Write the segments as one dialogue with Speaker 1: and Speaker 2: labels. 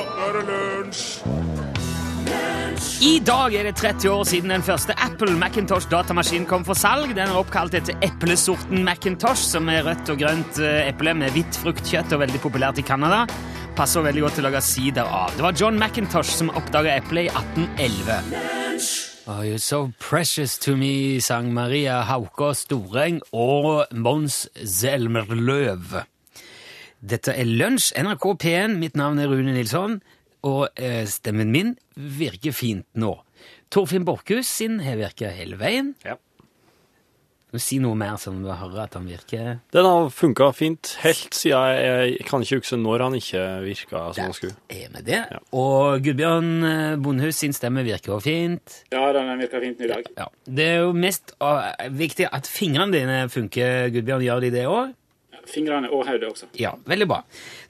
Speaker 1: nå er det lunsj!
Speaker 2: I dag er det 30 år siden den første Apple Macintosh-datamaskinen kom for salg. Den er oppkalt etter eplesorten Macintosh, som er rødt og grønt eh, eple med hvitt fruktkjøtt og veldig populært i Canada. Passer veldig godt til å lage sider av. Det var John Macintosh som oppdaga eplet i 1811. Oh, you're so precious to me, sang Maria Hauka Storeng og Mons Zelmerløv. Dette er Lunsj, NRK P1. Mitt navn er Rune Nilsson, og eh, stemmen min virker fint nå. Torfinn Borchhus sin har virka hele veien.
Speaker 3: Ja.
Speaker 2: Kan du si noe mer sånn du hører at han virker
Speaker 3: Den har funka fint helt siden jeg, jeg kan ikke huske når han ikke virka som han skulle.
Speaker 2: er med det. Og Gudbjørn eh, Bondhus sin stemme virker også fint.
Speaker 4: Ja, den virker fint i dag.
Speaker 2: Ja. Det er jo mest eh, viktig at fingrene dine funker, Gudbjørn. Gjør de det òg?
Speaker 4: Fingrene og hodet også.
Speaker 2: Ja, veldig bra.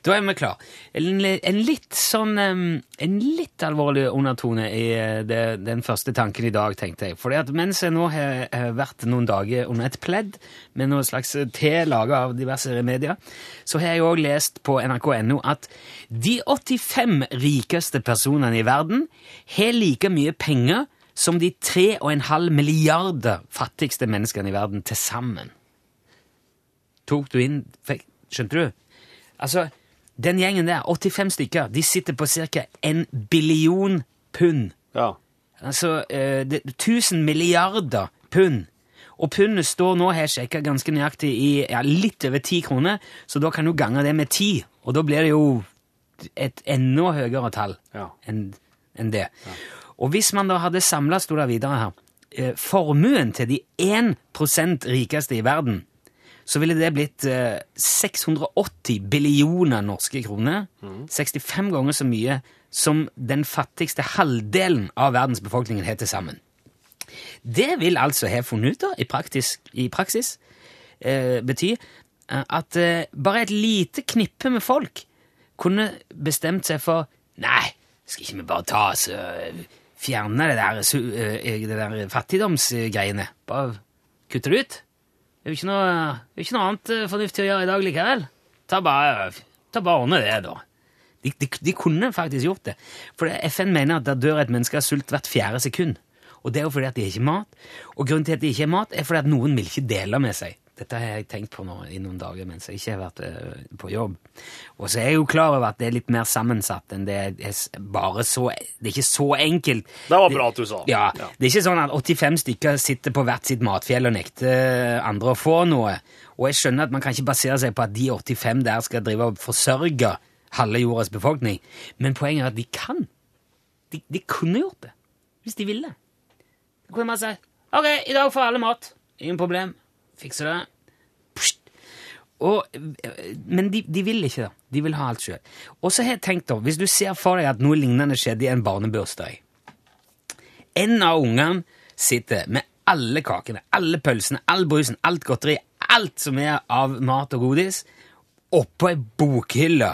Speaker 2: Da er vi klar. En, en litt sånn En litt alvorlig undertone i eh, det, den første tanken i dag, tenkte jeg. Fordi at mens jeg nå har vært noen dager under et pledd med noe slags te laga av diverse remedier, så har jeg òg lest på nrk.no at de 85 rikeste personene i verden har like mye penger som de 3,5 milliarder fattigste menneskene i verden til sammen. Tok du inn fikk, Skjønte du? Altså, den gjengen der, 85 stykker, de sitter på ca. en billion pund.
Speaker 3: Ja.
Speaker 2: Altså eh, det, 1000 milliarder pund. Og pundet står nå, har jeg sjekka ganske nøyaktig, i ja, litt over ti kroner, så da kan du gange det med ti, og da blir det jo et enda høyere tall
Speaker 3: Ja.
Speaker 2: enn en det. Og hvis man da hadde samla, sto det videre her, eh, formuen til de 1% rikeste i verden, så ville det blitt eh, 680 billioner norske kroner. 65 ganger så mye som den fattigste halvdelen av verdens befolkning har til sammen. Det vil altså, ha funnet ut av, i, praktisk, i praksis, eh, bety eh, at eh, bare et lite knippe med folk kunne bestemt seg for Nei, skal ikke vi bare ta oss og fjerne det der, eh, det der fattigdomsgreiene? Bare kutte det ut? Det er jo ikke noe, ikke noe annet eh, fornuftig å gjøre i dag likevel. Ta bare, ta bare ordne det, da. De, de, de kunne faktisk gjort det. For FN mener at der dør et menneske av sult hvert fjerde sekund. Og det er jo fordi at de ikke har mat. Og grunnen til at de ikke har mat, er fordi at noen vil ikke dele med seg. Dette har jeg tenkt på nå i noen dager mens jeg ikke har vært eh, på jobb. Og så er jeg jo klar over at det er litt mer sammensatt enn det er bare så Det er ikke så enkelt.
Speaker 3: Det var bra at du sa.
Speaker 2: Ja,
Speaker 3: Ja.
Speaker 2: Det er ikke sånn at 85 stykker sitter på hvert sitt matfjell og nekter andre å få noe. Og jeg skjønner at man kan ikke basere seg på at de 85 der skal drive og forsørge halve jordas befolkning, men poenget er at de kan. De, de kunne gjort det, hvis de ville. Da kunne man si OK, i dag får alle mat. Ingen problem. Fikser det. Og, eh, men de, de vil ikke det. De vil ha alt sjøl. Og så har jeg tenkt, da, hvis du ser for deg at noe lignende skjedde i en barnebursdag En av ungene sitter med alle kakene, alle pølsene, all brusen, alt godteri, alt som er av mat og godis, oppå ei bokhylle.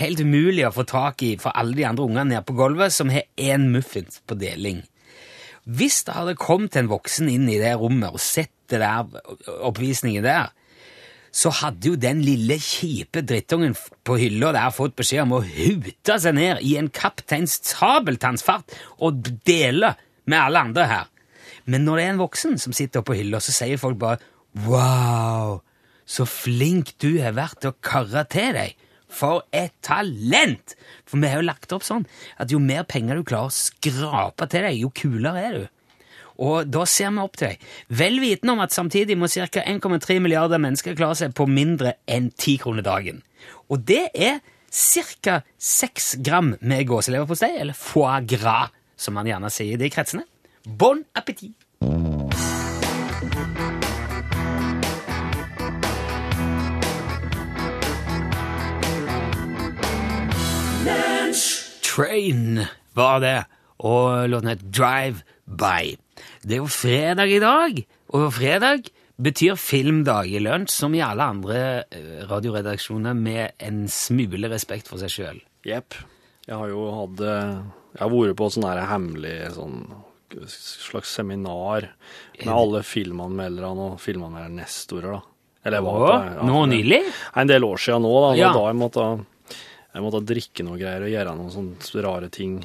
Speaker 2: Helt umulig å få tak i for alle de andre ungene nede på gulvet, som har én muffins på deling. Hvis det hadde kommet en voksen inn i det rommet og sett det der oppvisningen der, så hadde jo den lille kjipe drittungen på hylla der fått beskjed om å hute seg ned i en kapteins sabeltannsfart og dele med alle andre her. Men når det er en voksen som sitter på hylla, så sier folk bare Wow, så flink du har vært til å karre til deg. For et talent! For vi har jo lagt opp sånn at jo mer penger du klarer å skrape til deg, jo kulere er du. Og da ser vi opp til deg. Vel vitende om at samtidig må ca. 1,3 milliarder mennesker klare seg på mindre enn 10 kroner dagen. Og det er ca. 6 gram med gåseleverpostei, eller foie gras, som man gjerne sier i de kretsene. Bon appétit! Train var det, og låten het Drive By. Det er jo fredag i dag, og fredag betyr filmdag i lunsj, som i alle andre eh, radioredaksjoner med en smule respekt for seg sjøl.
Speaker 3: Jepp. Jeg har jo hatt eh, Jeg har vært på sånn her hemmelig sånn slags seminar med alle filmanmelderne og filmanmeldernestorer, da. Eller jeg var på ja,
Speaker 2: nå nylig?
Speaker 3: En del år siden nå, da.
Speaker 2: Ja.
Speaker 3: da jeg måtte Jeg måtte drikke noe greier og gjøre noen sånne rare ting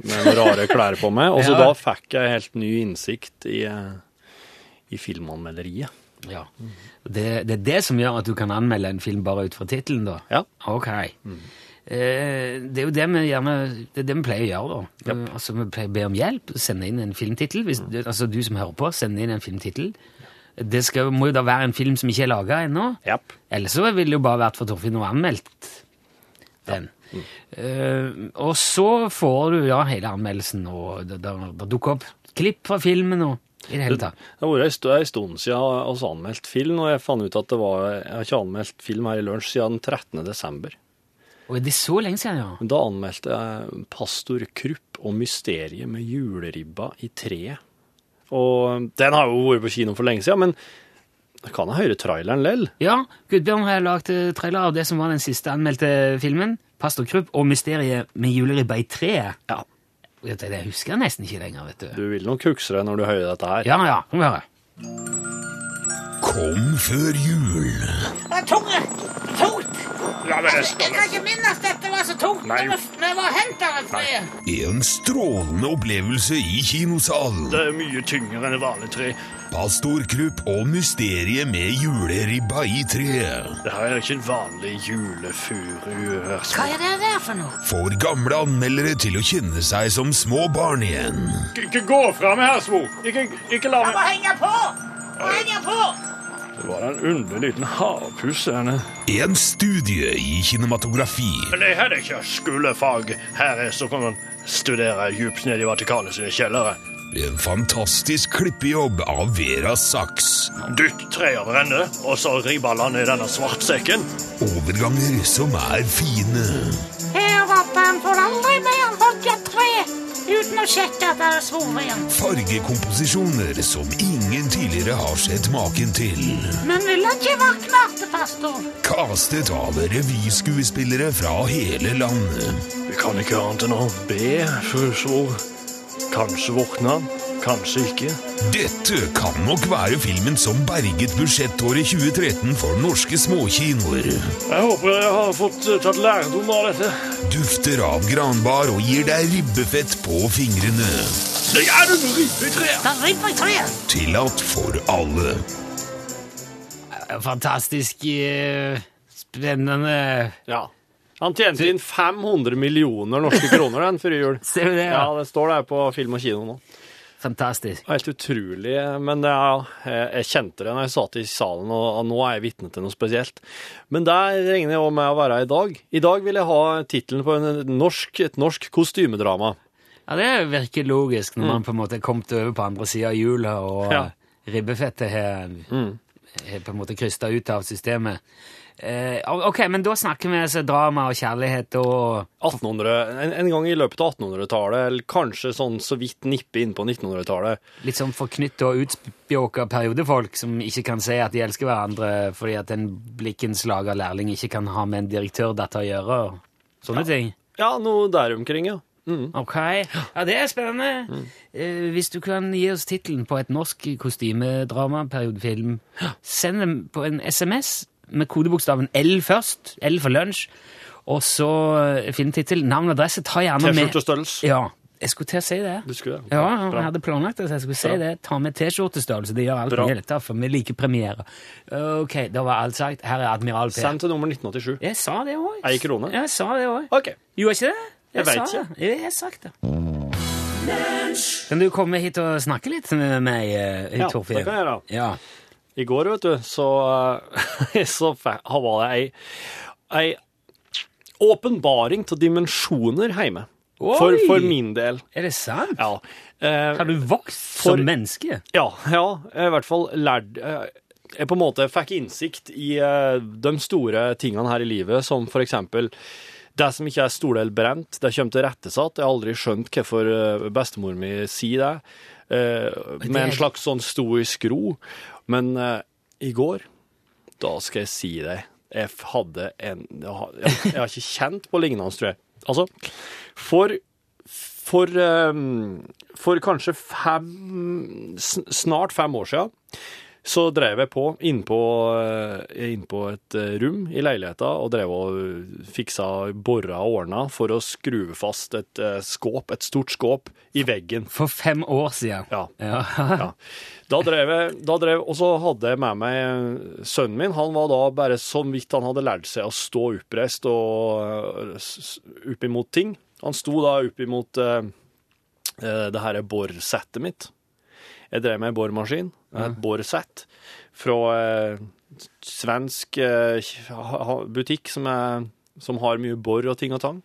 Speaker 3: med noen rare klær på meg. Og så
Speaker 2: Ja.
Speaker 3: da fikk jeg helt ny innsikt i, eh, i filmanmelderiet.
Speaker 2: Ja. Det, det er det som gjør at du kan anmelde en film bare ut fra tittelen, da?
Speaker 3: Ja.
Speaker 2: Ok. Eh, det er jo det vi gjerne Det det vi pleier å gjøre, da. Yep. altså, Vi pleier å be om hjelp, sende inn en filmtittel. Mm. Altså du som hører på, send inn en filmtittel. Det skal, må jo da være en film som ikke er laga ennå.
Speaker 3: Yep.
Speaker 2: Ellers så ville det jo bare vært for Torfinn ha anmeldt den. Eh, og så får du ja, hele anmeldelsen, og det, det, det dukker opp klipp fra filmen og i det hele tatt.
Speaker 3: Det har vært en stund siden jeg har anmeldt film, og jeg fant ut at det var, jeg har ikke anmeldt film her i lunsj siden den 13. desember.
Speaker 2: Og er det så lenge siden, ja.
Speaker 3: Da anmeldte jeg Pastor Krupp og mysteriet med juleribba i treet. Og den har jo vært på kino for lenge siden, men jeg kan jeg høre traileren lell.
Speaker 2: Ja, Gudbjørn har lagd eh, trailer av det som var den siste anmeldte filmen. Pastor Krupp og mysteriet med juleribba i treet.
Speaker 3: Ja.
Speaker 2: Det husker jeg nesten ikke lenger, vet du.
Speaker 3: Du vil nok huske det når du hører dette her.
Speaker 2: Ja, ja, kom høre.
Speaker 1: Kom før jul.
Speaker 5: Det er tunge! Tungt! Jeg kan ikke minnes dette var så tungt
Speaker 3: Nei.
Speaker 5: når vi- var hentet av et fly.
Speaker 1: En strålende opplevelse i kinosalen.
Speaker 3: Det er mye tyngre enn et vanlig tre.
Speaker 1: Pastor Krupp og mysteriet med juleribba i treet.
Speaker 3: Det her er ikke en vanlig julefuru.
Speaker 5: Hva er det der for noe?
Speaker 1: Får gamle anmeldere til å kjenne seg som små barn igjen.
Speaker 3: Ikke gå fra meg herr Svo. Ikke, ikke la
Speaker 5: Jeg må henge på! Jeg må henge på!
Speaker 3: Det var en underlig liten havpuss.
Speaker 1: En studie i kinematografi.
Speaker 3: Det her er ikke skolefag. Her er så kan man studere dypt ned i Vatikanet sine kjellere.
Speaker 1: En fantastisk klippejobb av Vera Sachs.
Speaker 3: Dytt tre over ende, og så riballa i denne svartsekken.
Speaker 1: Overganger som er fine.
Speaker 5: Her oppe han får aldri mer hogge tre uten å sjekke at det er svor.
Speaker 1: Fargekomposisjoner som ingen tidligere har sett maken til.
Speaker 5: Men vil han ikke våkne pastor?
Speaker 1: Kastet av revyskuespillere fra hele landet.
Speaker 3: Vi kan ikke annet enn å be, for så Kanskje våkner han, kanskje ikke.
Speaker 1: Dette kan nok være filmen som berget budsjettåret 2013 for norske småkinoer.
Speaker 3: Jeg håper jeg har fått eh, tatt lærdom av dette.
Speaker 1: Dufter av granbar og gir deg ribbefett på fingrene.
Speaker 3: Det er en ribbe i treet!
Speaker 5: Det er ribbetre!
Speaker 1: Tillatt for alle.
Speaker 2: Fantastisk eh, spennende
Speaker 3: Ja. Han tjente inn 500 millioner norske kroner den før jul.
Speaker 2: Ser du det?
Speaker 3: Ja,
Speaker 2: Ja.
Speaker 3: det står der på Film og kino nå.
Speaker 2: Fantastisk.
Speaker 3: Helt utrolig, men det er, jeg, kjente det når jeg satt i salen, og, nå er jeg vitne til noe spesielt. Men der regner jeg med å være i dag. I dag vil jeg ha tittelen på en norsk, et norsk kostymedrama.
Speaker 2: Ja, Det virker logisk når man på en måte er kommet over på andre sida av hjulet, og
Speaker 3: Ja.
Speaker 2: ribbefettet har mm. på en måte krysta ut av systemet. Eh, ok, men da snakker vi altså drama og kjærlighet og
Speaker 3: 1800, en, en gang i løpet av 1800-tallet, eller kanskje sånn så vidt nippe inn på 1900-tallet.
Speaker 2: litt sånn forknytta og utspjåka periodefolk som ikke kan si at de elsker hverandre fordi at en blikkenslager lærling ikke kan ha med en direktørdatter å gjøre. og Sånne ting.
Speaker 3: Ja, noe der omkring, ja. Mm.
Speaker 2: Ok, ja det er spennende. Eh, hvis du kan gi oss tittelen på et norsk kostymedrama, periodefilm, send den på en SMS med kodebokstaven L først, L for lunsj, og så finne filmtittel, navn og adresse. Ta gjerne med
Speaker 3: T-skjortestørrelse.
Speaker 2: Ja, jeg skulle til å si det.
Speaker 3: Du skulle det?
Speaker 2: Ja, jeg hadde planlagt det, så jeg skulle si
Speaker 3: Bra.
Speaker 2: det. Ta med T-skjortestørrelse, det gjør alt mye lettere, for vi liker premiere. Ok, da var alt sagt. Her er Admiral P.
Speaker 3: Send til nummer 1987.
Speaker 2: Jeg sa det òg.
Speaker 3: Ei krone?
Speaker 2: Jeg sa det òg.
Speaker 3: OK.
Speaker 2: Gjorde jeg ikke det?
Speaker 3: Jeg jeg
Speaker 2: sa
Speaker 3: ikke.
Speaker 2: det. Jeg har sagt det. Kan du komme hit og snakke litt med meg, Torfinn?
Speaker 3: Ja, det kan jeg gjøre.
Speaker 2: Ja.
Speaker 3: I går, vet du, så, eh, så var det ei, ei åpenbaring til dimensjoner hjemme. For, for min del.
Speaker 2: Er det sant?
Speaker 3: Ja. Eh,
Speaker 2: Har du vokst
Speaker 3: For-
Speaker 2: som menneske?
Speaker 3: ja, ja, i hvert fall lært eh, Jeg på en måte fikk innsikt i eh, de store tingene her i livet, som for eksempel det som ikke er stordel brent, det kommer til rettesatt. Jeg har aldri skjønt hvorfor bestemor mi sier det, med en slags sånn stoisk ro. Men uh, i går, da skal jeg si deg, jeg hadde en Jeg jeg, jeg har ikke kjent på lignende, tror jeg. Altså, for for, um, for kanskje fem, snart fem år siden, så drev jeg på innpå inn på et eh, rom i leiligheta og drev og fiksa borra og ordna for å skru fast et eh, skåp, et stort skåp, i veggen.
Speaker 2: For fem år siden.
Speaker 3: Ja.
Speaker 2: Ja.
Speaker 3: Ja. Da drev jeg, da drev, og så hadde jeg med meg sønnen min. Han var da bare så vidt han hadde lært seg å stå oppreist og eh, s- opp imot ting. Han sto da opp imot eh, eh, det her borsettet mitt. Jeg drev med en boremaskin, et boresett, fra eh, svensk eh, butikk som, er, som har mye bor og ting og tang.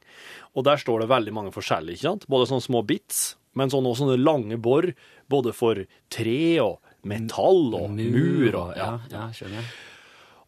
Speaker 3: Og der står det veldig mange forskjellige, ikke sant? Både sånne små bits, men sånne, også sånne lange bor, både for tre og metall og mur og ja.
Speaker 2: ja, skjønner jeg.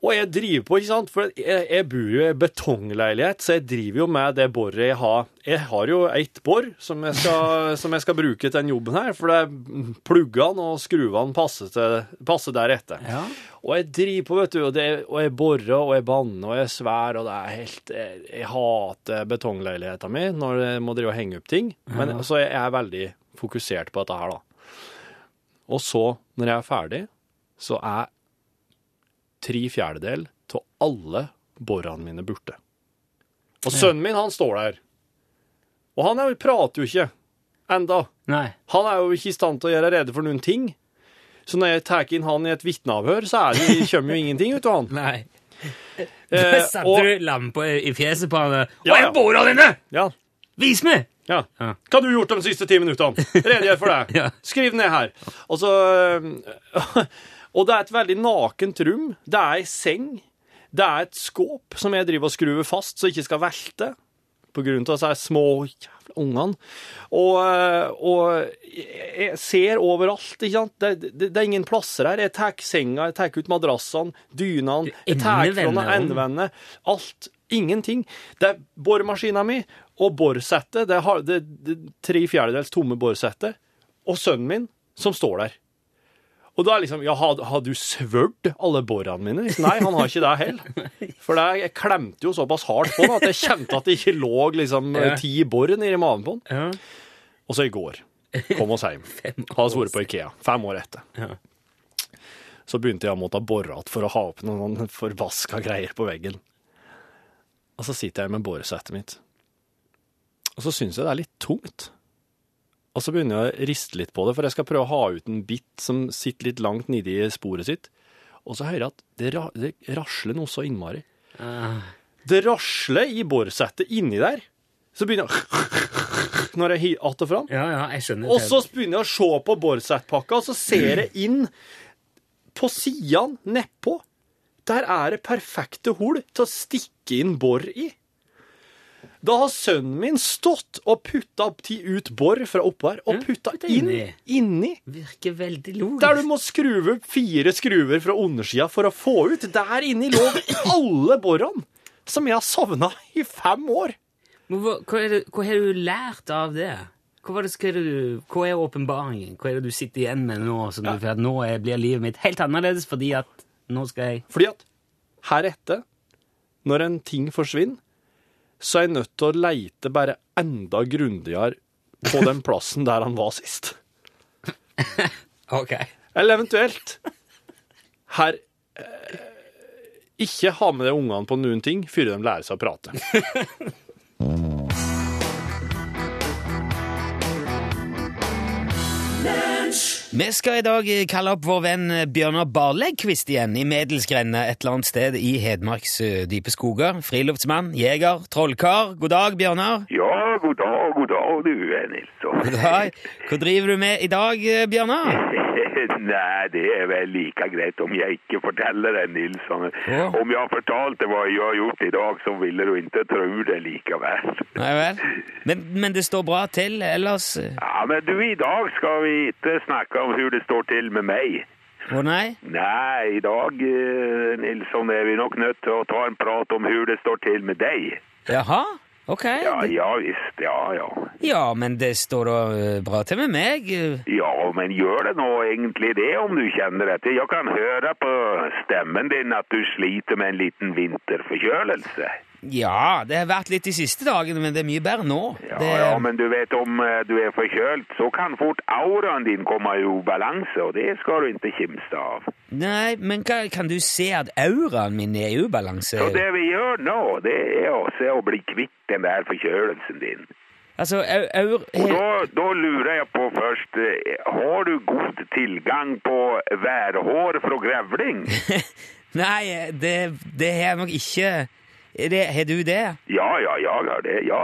Speaker 3: Og jeg driver på, ikke sant, for jeg, jeg bor jo i betongleilighet, så jeg driver jo med det boret jeg har. Jeg har jo ett bor som jeg skal, som jeg skal bruke til den jobben her, for det er pluggene og skruene passer, til, passer deretter.
Speaker 2: Ja.
Speaker 3: Og jeg driver på, vet du, og, det, og jeg borer, og jeg banner, og jeg svær, og det er helt Jeg, jeg hater betongleiligheten min når jeg må drive og henge opp ting. Men, Så jeg er veldig fokusert på dette her, da. Og så, når jeg er ferdig, så er tre fjerdedel av alle borene mine borte. Og sønnen min, han står der. Og han er, jo- prater jo ikke enda.
Speaker 2: Nei.
Speaker 3: Han er jo ikke i stand til å gjøre rede for noen ting. Så når jeg tar inn han i et vitneavhør, så er det, kommer jo ingenting ut av han.
Speaker 2: Nei.
Speaker 3: Eh,
Speaker 2: Satte
Speaker 3: og-
Speaker 2: du lampa i fjeset på han?
Speaker 3: Ja,
Speaker 2: Å, jeg bora dine!
Speaker 3: Ja,
Speaker 2: Vis meg!
Speaker 3: ja.
Speaker 2: Ja.
Speaker 3: Hva har du gjort de siste ti minuttene? Redegjør for det. Skriv ned her. Og så øh, Og det er et veldig nakent rom. Det er ei seng. Det er et skåp som jeg driver og skrur fast så jeg ikke skal velte. På grunn av disse små jævla ungene. Og, øh, og jeg ser overalt, ikke sant. Det, det, det er ingen plasser her. Jeg tar senga, jeg tar ut madrassene, dynene, jeg tar fra endevenner. Alt. Ingenting. Det er boremaskina mi og borsettet. Det er det, det tre fjerdedels tomme borsettet. Og sønnen min som står der. Og da liksom Ja, har, har du svørt alle borene mine? Liksom, Nei, han har ikke det heller. For det, jeg klemte jo såpass hardt på den at jeg kjente at det ikke lå liksom
Speaker 2: Ja.
Speaker 3: ti bor nedi magen på den.
Speaker 2: Ja.
Speaker 3: Og så i går kom oss hjem. Hadde vært på Ikea. Fem år etter.
Speaker 2: Ja.
Speaker 3: Så begynte jeg å måtte bore igjen for å ha opp noen forvaska greier på veggen. Og så sitter jeg med boresettet mitt. Og så syns jeg det er litt tungt. Og så begynner jeg å riste litt på det, for jeg skal prøve å ha ut en bit som sitter litt langt nedi sporet sitt. Og så hører jeg at det, ra det rasler noe så innmari.
Speaker 2: Uh.
Speaker 3: Det rasler i borsettet inni der. Så begynner jeg Når jeg hiver att og fram.
Speaker 2: ja, ja, jeg skjønner.
Speaker 3: Og så begynner jeg å se på borsettpakka, og så ser jeg inn på sidene nedpå. Der er det perfekte hull til å stikke inn bor i. Da har sønnen min stått og putta ut bor fra oppå her, og
Speaker 2: Ja,
Speaker 3: putta inn
Speaker 2: inni. Virker veldig logisk.
Speaker 3: Der du må skruve opp fire skruver fra undersida for å få ut. Der inni lå alle borene som jeg har savna i fem år.
Speaker 2: Men hva, hva, det, hva har du lært av det? Hva, det, er, du, hva er åpenbaringen? Hva er det du sitter igjen med nå? Som du, for at nå er, blir livet mitt helt annerledes fordi at nå skal jeg
Speaker 3: Fordi at heretter, når en ting forsvinner, så er jeg nødt til å leite bare enda grundigere på den plassen der han var sist.
Speaker 2: Ok.
Speaker 3: Eller eventuelt her eh, Ikke ha med deg ungene på noen ting før de lærer seg å prate.
Speaker 2: Vi skal i dag eh, kalle opp vår venn eh, Bjørnar Barlegkvist igjen i Medelsgrenda et eller annet sted i Hedmarks eh, dype skoger. Friluftsmann, jeger, trollkar. God dag, Bjørnar.
Speaker 6: Ja, god dag, god dag du, Nils.
Speaker 2: God dag. Hva driver du med i dag, Bjørnar?
Speaker 6: Nei, det er vel like greit om jeg ikke forteller det, Nilsson.
Speaker 2: Ja.
Speaker 6: Om jeg fortalte hva jeg har gjort i dag, så ville du ikke tro det likevel.
Speaker 2: Nei vel. Men, men det står bra til ellers?
Speaker 6: Ja, men du, i dag skal vi ikke snakke om hvordan det står til med meg.
Speaker 2: Å nei?
Speaker 6: Nei, i dag, eh, Nilsson, er vi nok nødt til å ta en prat om hvordan det står til med deg.
Speaker 2: Jaha? Ok.
Speaker 6: Ja, ja visst, ja, ja.
Speaker 2: Ja, men det står da eh, bra til med meg.
Speaker 6: Ja, men gjør det nå egentlig det om du kjenner etter? Jeg kan høre på stemmen din at du sliter med en liten vinterforkjølelse.
Speaker 2: Ja, det har vært litt de siste dagene, men det er mye bedre nå.
Speaker 6: Ja,
Speaker 2: det,
Speaker 6: ja, men du vet om eh, du er forkjølt, så kan fort auraen din komme i ubalanse, og det skal du ikke kimse av.
Speaker 2: Nei, men hva, kan du se at auraen min er i ubalanse?
Speaker 6: Så det vi gjør nå, det er å se å bli kvitt den der forkjølelsen din.
Speaker 2: Altså, au, aur...
Speaker 6: Og da, da lurer jeg på først, eh, har du god tilgang på værhår fra grevling?
Speaker 2: Nei, det, det har jeg nok ikke. Det, har du det?
Speaker 6: Ja, ja, jeg har det. Ja,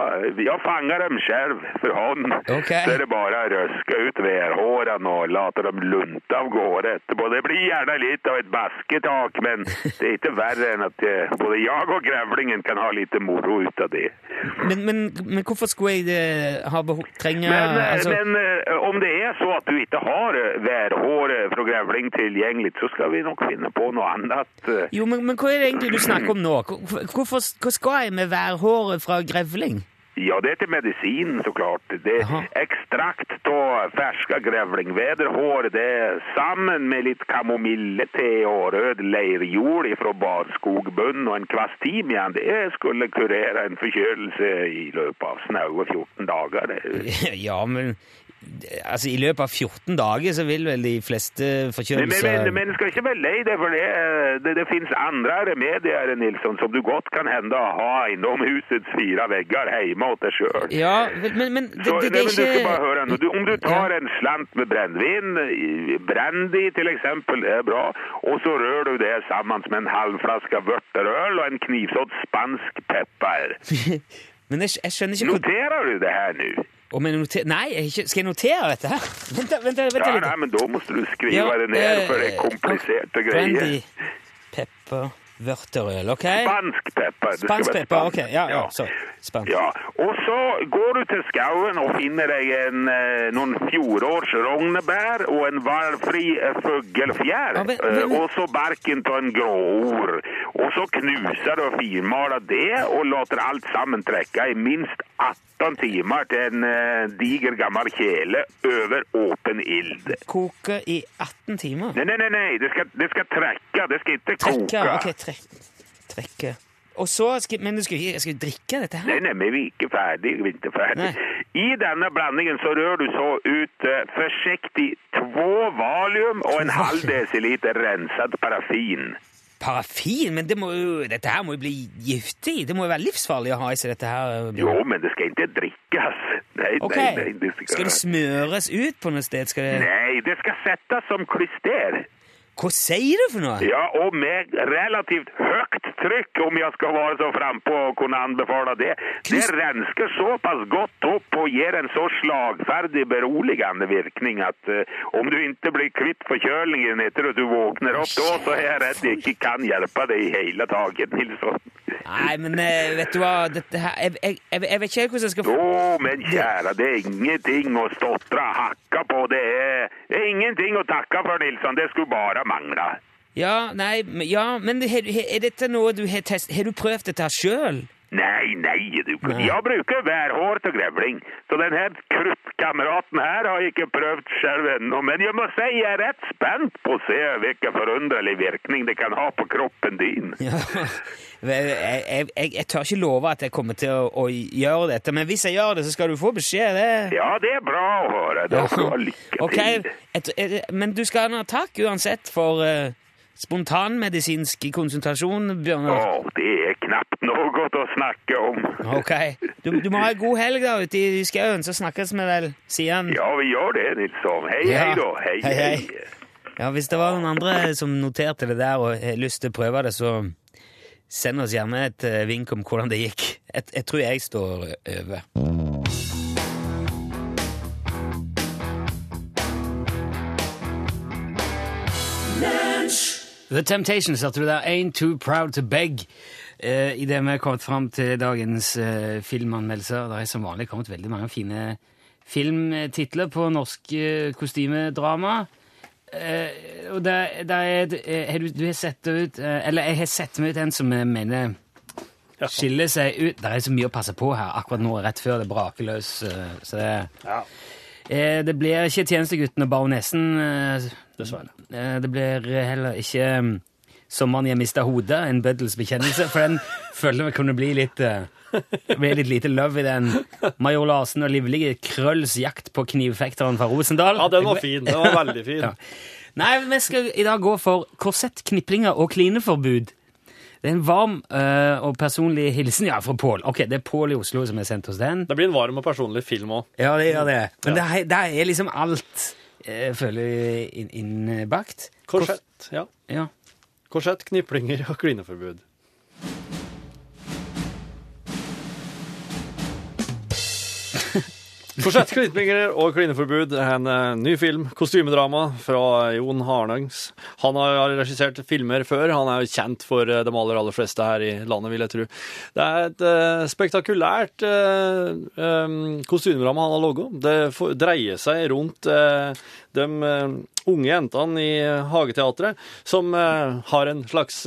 Speaker 6: jeg fanger dem selv for hånd.
Speaker 2: Ok.
Speaker 6: Så er det bare å røske ut værhårene og late dem lunte av gårde etterpå. Det blir gjerne litt av et basketak, men det er ikke verre enn at eh, både jeg og grevlingen kan ha litt moro ut av det.
Speaker 2: Men, men, men hvorfor skulle jeg det, ha behov trenge
Speaker 6: Men, eh,
Speaker 2: altså,
Speaker 6: men eh, om det er så at du ikke har værhåret værhår eh, fra grevling tilgjengelig, så skal vi nok finne på noe annet. eh.
Speaker 2: Jo, men, men hva er det egentlig du snakker om nå? Hvorfor, hva skal jeg med værhåret fra grevling?
Speaker 6: Ja, det er til medisinen, så klart. Det er ekstrakt av ferska grevlingvederhår. Det er sammen med litt kamomille-te og rød leirjord fra barskogbunnen og en kvast timian. Det skulle kurere en forkjølelse i løpet av snaue 14 dager.
Speaker 2: Ja, men altså, i løpet av 14 dager så vil vel de fleste
Speaker 6: Men, men, men, men skal ikke være lei deg for det. Det, det finnes andre remedier, Nilsson, som du godt kan hende å ha innom husets fire vegger hjemme hos deg sjøl.
Speaker 2: Ja, men, men, men det,
Speaker 6: Så,
Speaker 2: det, det
Speaker 6: men du skal
Speaker 2: ikke
Speaker 6: høre. Du, om du tar en slant med brennevin, brandy eksempel, det er bra, og så rører du det sammen med en halv flaske vørterøl og en knivsådd spansk pepper.
Speaker 2: Men jeg, jeg skjønner ikke
Speaker 6: Noterer du det her nå?
Speaker 2: Om jeg noter, Nei, jeg, ikke- skal jeg notere dette her? Vent, vent, da, vent
Speaker 6: Ja,
Speaker 2: litt.
Speaker 6: nei, men da må du skrive
Speaker 2: Ja,
Speaker 6: det ned, for det
Speaker 2: eh,
Speaker 6: er kompliserte
Speaker 2: Brandy,
Speaker 6: greier.
Speaker 2: pepper, vørterøl, ok?
Speaker 6: Spansk pepper.
Speaker 2: Spansk pepper, ok. Ja, ja, så. Spansk.
Speaker 6: Ja, og så går du til skauen og finner deg en, eh, noen fjorårs rognebær og en valfri eh, fuglefjær,
Speaker 2: Ja,
Speaker 6: eh, og så barken av en gråor. Og så knuser du og finmaler det og later alt sammen trekke i minst 18 timer til en diger gammel kjele over åpen ild.
Speaker 2: Koke i 18 timer?
Speaker 6: Nei, nei, nei. Det, skal, det skal trekke, det skal ikke koke.
Speaker 2: Trekke, ok, Okay, trekke. Og så skal, men du skal, vi skal drikke dette her?
Speaker 6: Nei, nei, men vi er ikke ferdig. Vi er ikke ferdig.
Speaker 2: Nei.
Speaker 6: I denne blandingen så rør du så ut uh, forsiktig två valium og en halv desiliter renset parafin.
Speaker 2: Parafin? Men det må jo, dette her må jo bli giftig. Det må jo være livsfarlig å ha i seg dette her.
Speaker 6: Jo, men det skal ikke drikkes. Nei,
Speaker 2: okay.
Speaker 6: nei, nei, det
Speaker 2: skal det smøres ut på noe sted? Skal det...
Speaker 6: Nei, det skal settes som klyster.
Speaker 2: Hva sier du for noe?
Speaker 6: Ja, og med relativt høyt trykk, om jeg skal være så frampå og kunne anbefale det. Det rensker såpass godt opp og gir en så slagferdig beroligende virkning at uh, om du ikke blir kvitt forkjølingen etter at du våkner opp da, så er jeg redd jeg ikke kan hjelpe deg i hele taket, Nilsson.
Speaker 2: Nei, men uh, vet du hva dette her, jeg, jeg, jeg, jeg vet ikke hvordan jeg skal
Speaker 6: Å, men kjære, det er ingenting å stotre og hakke på. Det er, det er ingenting å takke for, Nilsson. Det skulle bare mangle.
Speaker 2: Ja, nei, ja, men har- har- er dette noe du har test... Har du prøvd dette sjøl?
Speaker 6: Nei, nei, du,
Speaker 2: Nei.
Speaker 6: jeg bruker værhår til grevling, så den her kruttkameraten her har jeg ikke prøvd selv ennå. Men jeg må si jeg er rett spent på å se hvilken forunderlig virkning det kan ha på kroppen din.
Speaker 2: Ja. Jeg, jeg, jeg, jeg tør ikke love at jeg kommer til å, å gjøre dette, men hvis jeg gjør det, så skal du få beskjed. Det.
Speaker 6: Ja, det er bra å høre. Da skal du ha lykke til.
Speaker 2: et, men du skal ha takk uansett for uh, spontanmedisinsk konsultasjon, Bjørnar.
Speaker 6: Åh, det er knapt noe å snakke om.
Speaker 2: Ok. Du, du må ha en god helg da ute i skauen, så snakkes vi vel siden.
Speaker 6: Ja, vi gjør det, Nilsson. Hei,
Speaker 2: Ja.
Speaker 6: hei da. Hei,
Speaker 2: Hei,
Speaker 6: hei.
Speaker 2: Ja, Hvis det var noen andre som noterte det der og har lyst til å prøve det, så send oss gjerne et eh, vink om hvordan det gikk. Jeg, jeg tror jeg står over. The Temptations hørte du der. Ain't Too Proud To Beg. Eh, I det vi har kommet fram til dagens eh, filmanmeldelser. Det er som vanlig kommet veldig mange fine filmtitler på norsk eh, kostymedrama. Eh, og der, det er det- eh, du, du har sett det ut eh, Eller jeg har sett meg ut en som jeg mener skiller seg ut. Det er så mye å passe på her akkurat nå, rett før det braker løs. eh, så det, eh, det blir ikke Tjenestegutten og Baronessen. eh,
Speaker 3: Dessverre.
Speaker 2: Eh, Det blir heller ikke mm, 'Sommeren jeg mista hodet', en bøddels bekjennelse. For den føler vi kunne bli litt eh, litt lite love i den. Major Larsen og livlige Krølls jakt på knivfekteren fra Rosendal.
Speaker 3: Ja, den var fin. Den var veldig fin.
Speaker 2: Ja. Nei, vi skal i dag gå for korsett, kniplinger og klineforbud. Det er en varm øh, og personlig hilsen ja, fra Pål. Ok, det er Pål i Oslo som har sendt oss den.
Speaker 3: Det blir en varm og personlig film òg.
Speaker 2: Ja, det gjør det. Men det, er- der er liksom alt, eh, føler jeg, inn- innbakt.
Speaker 3: Korsett. Ja.
Speaker 2: Ja.
Speaker 3: Korsett, kniplinger og klineforbud. Korsett, kniplinger og klineforbud en eh, ny film, kostymedrama, fra Jon Harnangs. Han har regissert filmer før. Han er jo kjent for eh, de aller, aller fleste her i landet, vil jeg tro. Det er et eh, spektakulært kostymedrama han har laga. Det dreier seg rundt de unge jentene i Hageteatret som har en slags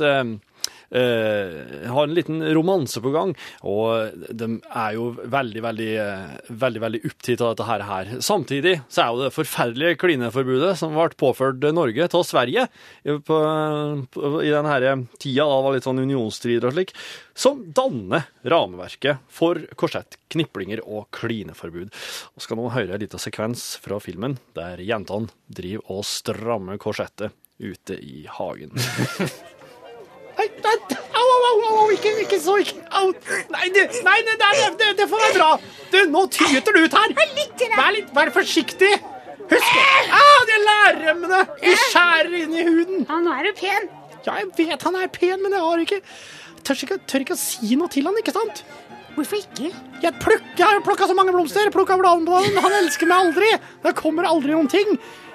Speaker 3: har en liten romanse på gang, og de er jo veldig, veldig, eh, veldig, veldig opptatt av dette her. Samtidig så er jo det forferdelige klineforbudet som ble påført Norge til Sverige på, på, i den her tida, da det var litt sånn unionsstrider og slik, som danner rameverket for korsett, kniplinger og klineforbud. Og skal nå høre en liten sekvens fra filmen der jentene driver og strammer korsettet ute i hagen.
Speaker 7: Au, au, au, au, ikke, ikke så, ikke, au. Nei, det, nei, det, det, det, får være bra. Du, nå tyter du ut her. Vær litt, vær forsiktig. Husk, ah, de lærremmene, de skjærer inn i huden.
Speaker 5: Ja, nå er du pen.
Speaker 7: Ja, jeg vet han er pen, men jeg har ikke, tør ikke, tør ikke å si noe til han, ikke sant?
Speaker 5: Hvorfor ikke?
Speaker 7: Jeg, plukker, jeg har plukket så mange blomster, bladene på den. han elsker meg aldri. Det kommer aldri noen ting.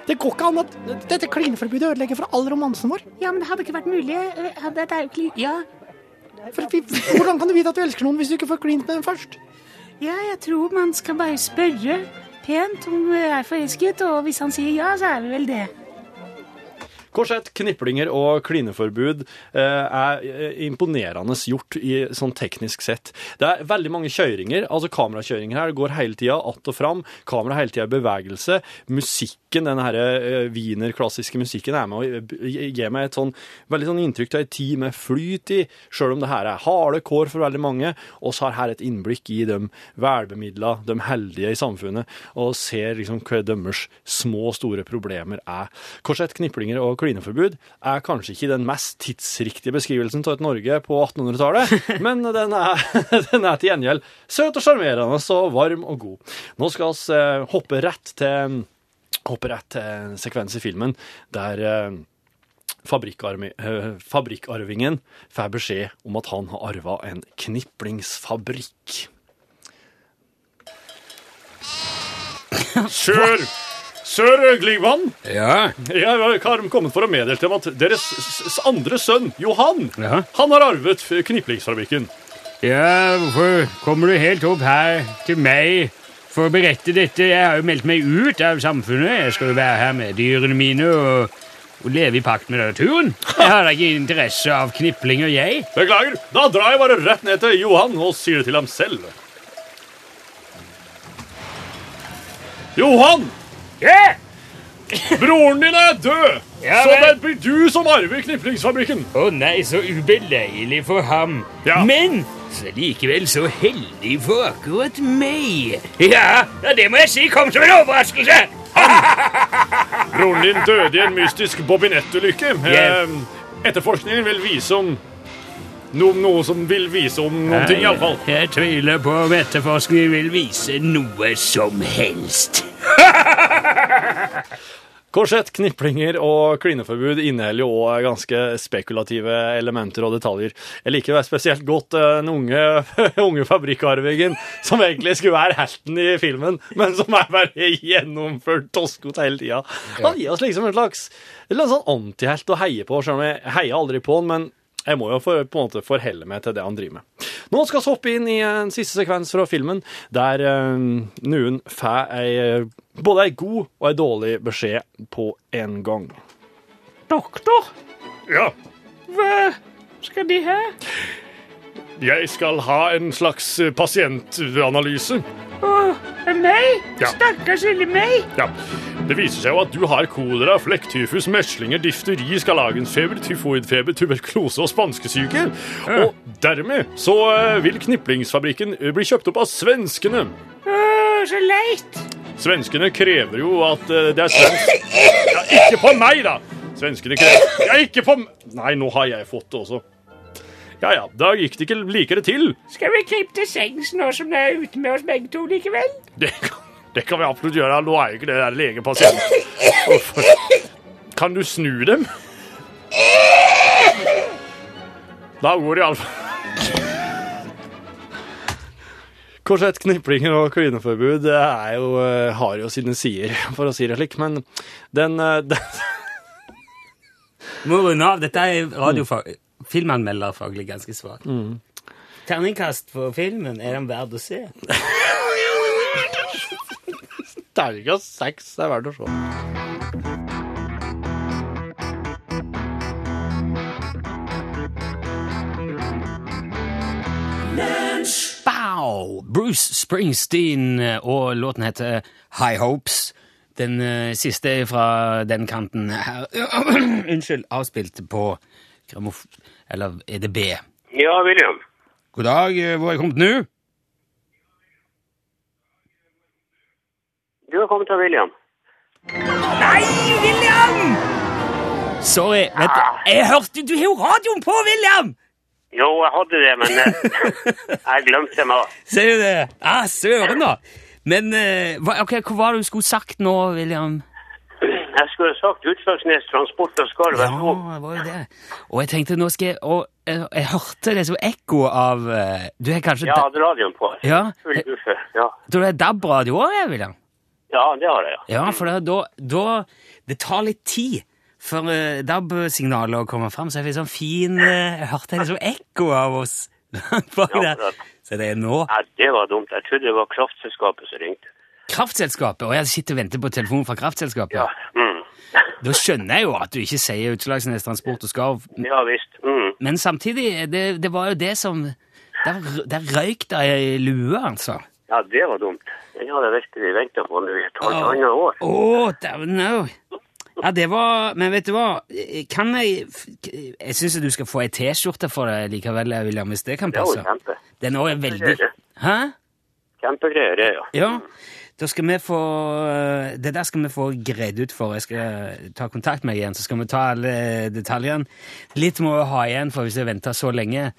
Speaker 7: Det går ikke an at dette klineforbudet ødelegger for all romansen vår.
Speaker 5: Ja, men det hadde ikke vært mulig. øh, Hadde, Ja,
Speaker 7: For hvordan kan du vite at du elsker noen hvis du ikke får klint med dem først?
Speaker 5: ja, jeg tror man skal bare spørre pent om du er forelsket, og hvis han sier ja, så er vi vel det.
Speaker 3: Korsett, kniplinger og klineforbud eh, er eh, imponerende gjort i sånn teknisk sett. Det er veldig mange kjøringer, altså kamerakjøringer her. Det går hele tida att og fram. Kamera hele tida i bevegelse. Musikken, den her eh, wiener-klassiske musikken, er med å gir gi meg et sånn veldig sånn inntrykk av ei tid med flyt i, sjøl om det her er harde kår for veldig mange. Og så har her et innblikk i de velbemidla, de heldige i samfunnet, og ser liksom hva deres små, og store problemer er. Korsett, kniplinger og klineforbud er kanskje ikke den mest tidsriktige beskrivelsen av et Norge på 1800-tallet, men den er, den er til gjengjeld søt og sjarmerende og varm og god. Nå skal vi eh, hoppe rett til hoppe rett til en sekvens i filmen der eh, fabrikkarmi- eh, fabrikkarvingen får beskjed om at han har arva en kniplingsfabrikk. Sør! Sør Glingvann,
Speaker 2: Ja.
Speaker 3: jeg har kommet for å meddele dem at deres andre sønn, Johan,
Speaker 2: Ja.
Speaker 3: han har arvet kniplingsfabrikken.
Speaker 2: Ja, hvorfor kommer du helt opp her til meg for å berette dette? Jeg har jo meldt meg ut av samfunnet. Jeg skal jo være her med dyrene mine og, og leve i pakt med naturen. Jeg har da ikke interesse av kniplinger, jeg.
Speaker 3: Beklager, da drar jeg bare rett ned til Johan og sier det til ham selv. Johan! Broren din er død!
Speaker 2: Ja,
Speaker 3: så det blir du som arver kniplingsfabrikken.
Speaker 2: Å nei, så ubeleilig for ham.
Speaker 3: Ja.
Speaker 2: Men så likevel så heldig for akkurat meg. Ja, det må jeg si kom som en overraskelse.
Speaker 3: Broren din døde i en mystisk bobinettulykke. Eh, Etterforskningen vil vise om noe, noe som vil vise om noen ting, iallfall.
Speaker 2: Jeg tviler på om etterforskningen vil vise noe som helst.
Speaker 3: Korsett, kniplinger og klineforbud inneholder jo også ganske spekulative elementer og detaljer. Jeg liker det spesielt godt eh, den unge, unge fabrikkarvingen, som egentlig skulle være helten i filmen, men som er bare gjennomført toskot hele tida. Han gir oss liksom en slags en slags sånn antihelt å heie på, selv om jeg heier aldri på han, men jeg må jo for, på en måte forhelle meg til det han driver med. Nå skal vi hoppe inn i en siste sekvens fra filmen, der øh, noen får ei, både ei god og ei dårlig beskjed på en gang.
Speaker 5: Doktor,
Speaker 3: Ja,
Speaker 5: hva skal de ha?
Speaker 3: jeg skal ha en slags eh, pasientanalyse.
Speaker 5: Å, meg?
Speaker 3: Ja.
Speaker 5: Stakkars lille meg.
Speaker 3: Ja. Det viser seg jo at du har kolera, flekktyfus, meslinger, difteri, skarlagensfeber, tyfoidfeber, tuberkulose og spanskesyke. Og dermed så eh, vil Kniplingsfabrikken eh, bli kjøpt opp av svenskene.
Speaker 5: Å, så leit.
Speaker 3: Svenskene krever jo at eh, det er svensk Ja, ikke på meg, da! Svenskene krever Ja, ikke på Nei, nå har jeg fått det også. Ja ja, da gikk det ikke likere til.
Speaker 5: Skal vi krype til sengs nå som det er ute med oss begge to likevel?
Speaker 3: Det kan, det kan vi absolutt gjøre. Nå er jo ikke det der legepasient. Kan du snu dem? Da går det iallfall Korsett, knipling og klineforbud jo, eh, har jo sine sider, for å si det slik. Men den, eh, den
Speaker 2: Må runde av. Dette er radiofag... filmanmelderfaglig ganske svak. Terningkast på filmen. Er den verd å se?
Speaker 3: Terningkast seks er verdt å se.
Speaker 2: Bow! Bruce Springsteen, eh, og låten heter High Hopes. Den eh, siste er fra den kanten her. Unnskyld, avspilt på gramof... Eller EDB.
Speaker 8: Ja, William.
Speaker 2: God dag, eh, hvor er jeg kommet nå?
Speaker 8: Du har kommet til William.
Speaker 2: Nei, William! Sorry, vet du, jeg hørte Du har jo radioen på, William!
Speaker 8: Jo, jeg hadde det, men eh, jeg glemte det nå.
Speaker 2: Ser du det? Ah, søren, da! Men eh, hva, ok, hva var det du skulle sagt nå, William?
Speaker 8: Jeg skulle sagt Utslagsnes Transport og Skarv.
Speaker 2: Ja, det var jo det. Og jeg tenkte, nå skal jeg Og jeg, jeg hørte det som ekko av eh, Du har kanskje
Speaker 8: Ja, hadde radioen på.
Speaker 2: Ja.
Speaker 8: Full buffe. Ja.
Speaker 2: Du har DAB-radio òg, William?
Speaker 8: ja, det har jeg, ja.
Speaker 2: Ja, for da, da Det tar litt tid før uh, DAB-signalet kommer fram, så jeg fikk sånn fin eh, Jeg hørte det som ekko av oss bak der. Så det er nå
Speaker 8: ja. Det var dumt. Jeg trodde det var kraftselskapet som ringte.
Speaker 2: Kraftselskapet, og jeg sitter og venter på telefon fra Kraftselskapet.
Speaker 8: Ja. Mm.
Speaker 2: Da skjønner jeg jo at du ikke sier Utslagsnes Transport og Skarv,
Speaker 8: Ja visst. Mm.
Speaker 2: men samtidig, det, det var jo det som Der, der røyk det ei lue, altså.
Speaker 8: Ja, det var dumt. Den hadde jeg virkelig venta på nå i et halvannet år.
Speaker 2: Å, dæven no. Ja, det var Men vet du hva? Kan jeg Jeg syns du skal få ei T-skjorte for det likevel, William, hvis det kan passe.
Speaker 8: jo kjempe.
Speaker 2: Den er veldig. Hæ?
Speaker 8: Kjempegreier, ja.
Speaker 2: Ja. Da skal vi få Det der skal vi få greid ut for. Jeg skal ta kontakt med deg igjen, så skal vi ta alle detaljene. Litt må vi ha igjen, for hvis jeg venter så lenge.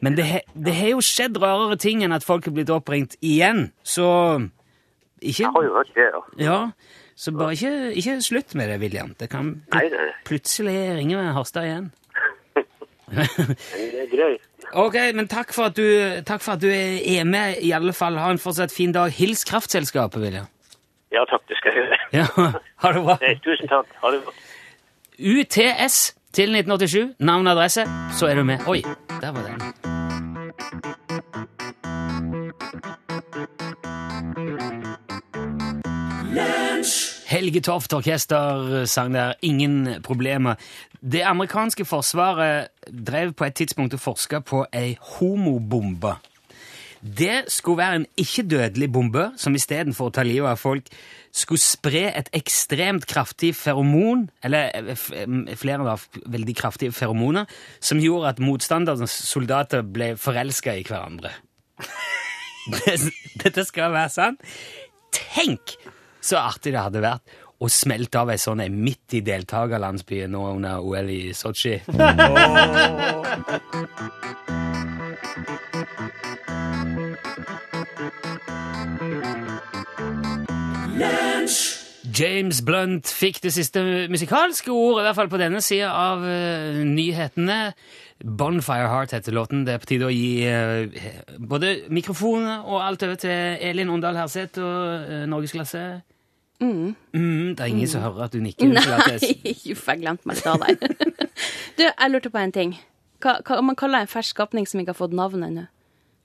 Speaker 2: Men det, det har jo skjedd rarere ting enn at folk er blitt oppringt igjen, så Ikke
Speaker 8: Jeg har jo hørt det, ja.
Speaker 2: Ja, så bare ikke, ikke slutt med det, William. Det kan
Speaker 8: Nei, nei.
Speaker 2: plutselig ringe Harstad igjen.
Speaker 8: Det er greit.
Speaker 2: Ok, men takk for, at du, takk for at du er med, i alle fall. Ha en fortsatt fin dag. Hils Kraftselskapet, William.
Speaker 8: Ja takk, det skal jeg gjøre.
Speaker 2: Ja, ha det bra.
Speaker 8: Nei, tusen takk. Ha det godt.
Speaker 2: UTS til 1987. Navn og adresse, så er du med. Oi, der var den. Helge Toft Orkester sang der 'Ingen problemer'. Det amerikanske forsvaret drev på et tidspunkt og forska på ei homobombe. Det skulle være en ikke-dødelig bombe som istedenfor å ta livet av folk skulle spre et ekstremt kraftig feromon, eller eh, eh, flere da, veldig kraftige feromoner, som gjorde at motstanderens soldater ble forelska i hverandre. Dette skal være sant. Tenk så artig det hadde vært å smelte av ei sånn midt i deltakerlandsbyen nå under OL i Sotsji. James Blunt fikk det siste musikalske ordet, i hvert fall på denne sida av uh, nyhetene. Bonfire Heart heter låten. Det er på tide å gi uh, både mikrofonene og alt over til Elin Ondal Herseth og uh, Norgesklasse. Mm. Det er ingen som hører at du nikker.
Speaker 9: Nei, uff, jeg glemte meg i stad der. du, jeg lurte på en ting. Hva, hva man kaller en fersk skapning som ikke har fått navn ennå?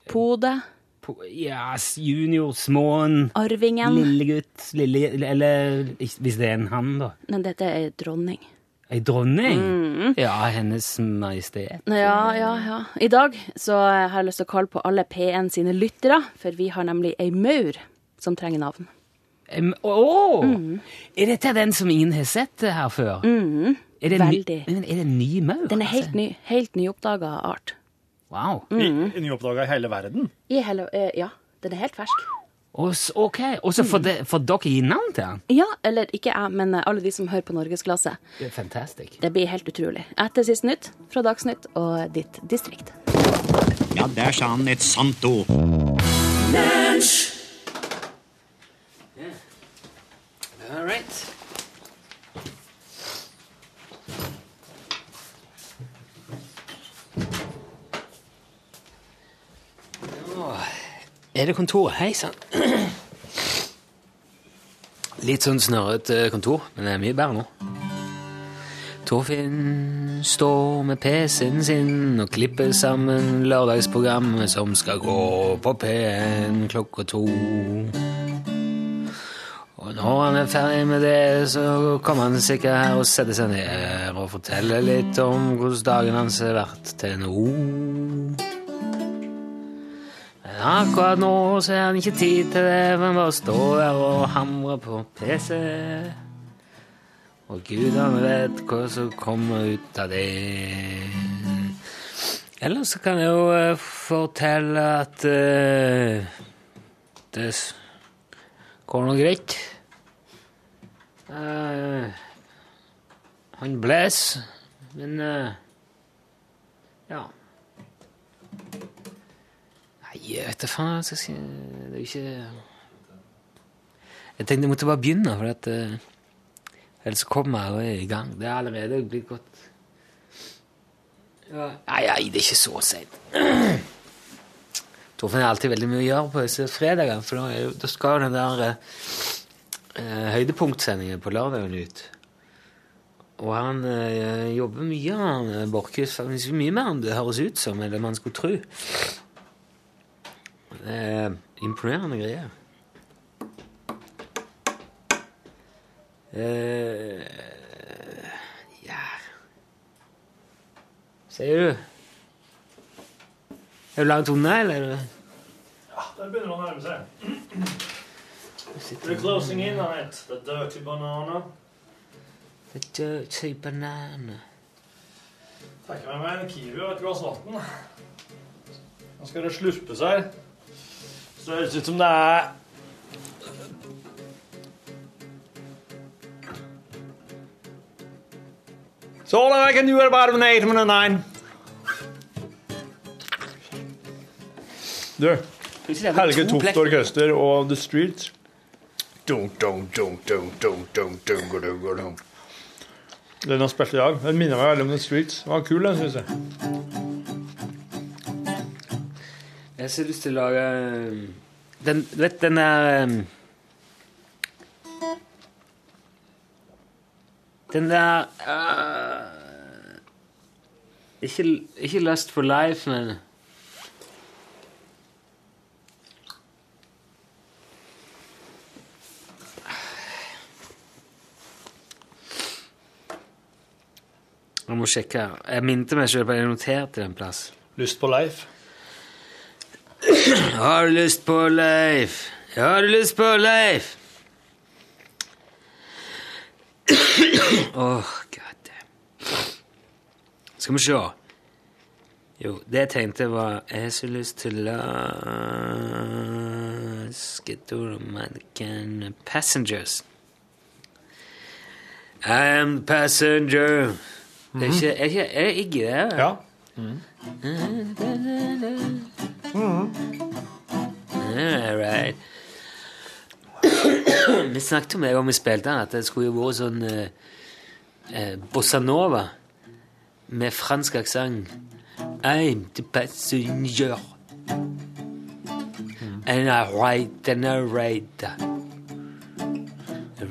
Speaker 9: Pode?
Speaker 2: Po, Ja, junior, småen,
Speaker 9: Arvingen?
Speaker 2: lillegutt, lille Eller hvis det er en han, da.
Speaker 9: Nei, dette er dronning.
Speaker 2: Ei dronning? Ja, Hennes Majestet.
Speaker 9: Ja, ja, ja. I dag så har jeg lyst til å kalle på alle P1 sine lyttere, for vi har nemlig ei maur som trenger navn.
Speaker 2: Em, mm. Er dette den som ingen har sett her før? er det
Speaker 9: veldig.
Speaker 2: Ny, men er det en ny maur?
Speaker 9: Den er helt
Speaker 2: altså?
Speaker 9: ny. Helt nyoppdaga art.
Speaker 2: Wow.
Speaker 3: Nyoppdaga i hele verden.
Speaker 9: I hele, uh, ja, den er helt fersk.
Speaker 2: Ok, Og så får de- får dere gi navn til den?
Speaker 9: Ja, eller ikke jeg, men eh, alle de som hører på Norgesklasse.
Speaker 2: Det er fantastisk.
Speaker 9: Det blir helt utrolig. Etter sist nytt fra Dagsnytt og ditt distrikt.
Speaker 10: Ja, der sa han et sant ord.
Speaker 2: All right. Er det kontor? Hei sann. Litt sånn snørrete kontor, men det er mye bedre nå. Torfinn står med PC-en sin og klipper sammen lørdagsprogrammet som skal gå på P1 klokka to. Når han er ferdig med det, så kommer han sikkert her og setter seg ned og forteller litt om hvordan dagen hans har vært til nå. Men akkurat nå så har han ikke tid til det, han bare står der og hamrer på PC. Og gudene vet hva som kommer ut av det. Eller så kan jeg jo eh, fortelle at uh, det går nå greit. Eh, han blæs, men uh, ja. Nei, jeg vet da faen hva jeg skal si. Det er jo ikke Jeg tenkte jeg måtte bare begynne, for at uh, ellers kommer jeg i gang. Det er allerede blitt godt. Ja. Nei, nei, det er ikke så seint. Torfinn har alltid veldig mye å gjøre på disse fredagene, for da, da skal jo den der eh, høydepunktsendingen på lørdagen ut. Og han eh, jobber mye, han eh, Borchhus. Mye mer enn det høres ut som, eller man skulle tro. Det er imponerende greier. Eh, ja Sier du? Er du langt unna, eller?
Speaker 3: Ja, Det begynner å nærme seg. We're closing in on it. The dirty banana.
Speaker 2: The dirty banana.
Speaker 3: Meg med en kiwi og et glass vann. Nå skal det slurpes her. Så det høres ut som det er Så all I can do about an eight and a nine. Du, Helge Toft Orkester og The Streets. Den har spilt i dag. Den minner meg veldig om The Streets. Den var kul, den, syns jeg.
Speaker 2: Jeg har så lyst til å lage um, den, Du vet den der um, Den der uh, ikke, ikke Lust for life, men Jeg må sjekke. her. Jeg minte meg selv på jeg noterte en plass.
Speaker 3: Lyst på Leif.
Speaker 2: Har du lyst på Leif? Har du lyst på Leif? Åh, god damn. Skal vi se. Jo, det jeg tenkte var Jeg har så lyst til å Skidoromanken Passengers. I am passenger. Det er ikke, er ikke er Iggy det?
Speaker 3: Ja.
Speaker 2: All right. vi snakket om det om vi spilte den, at det skulle jo vært sånn eh, eh, bossa nova med fransk aksent. I'm the passenger. And I ride and I ride.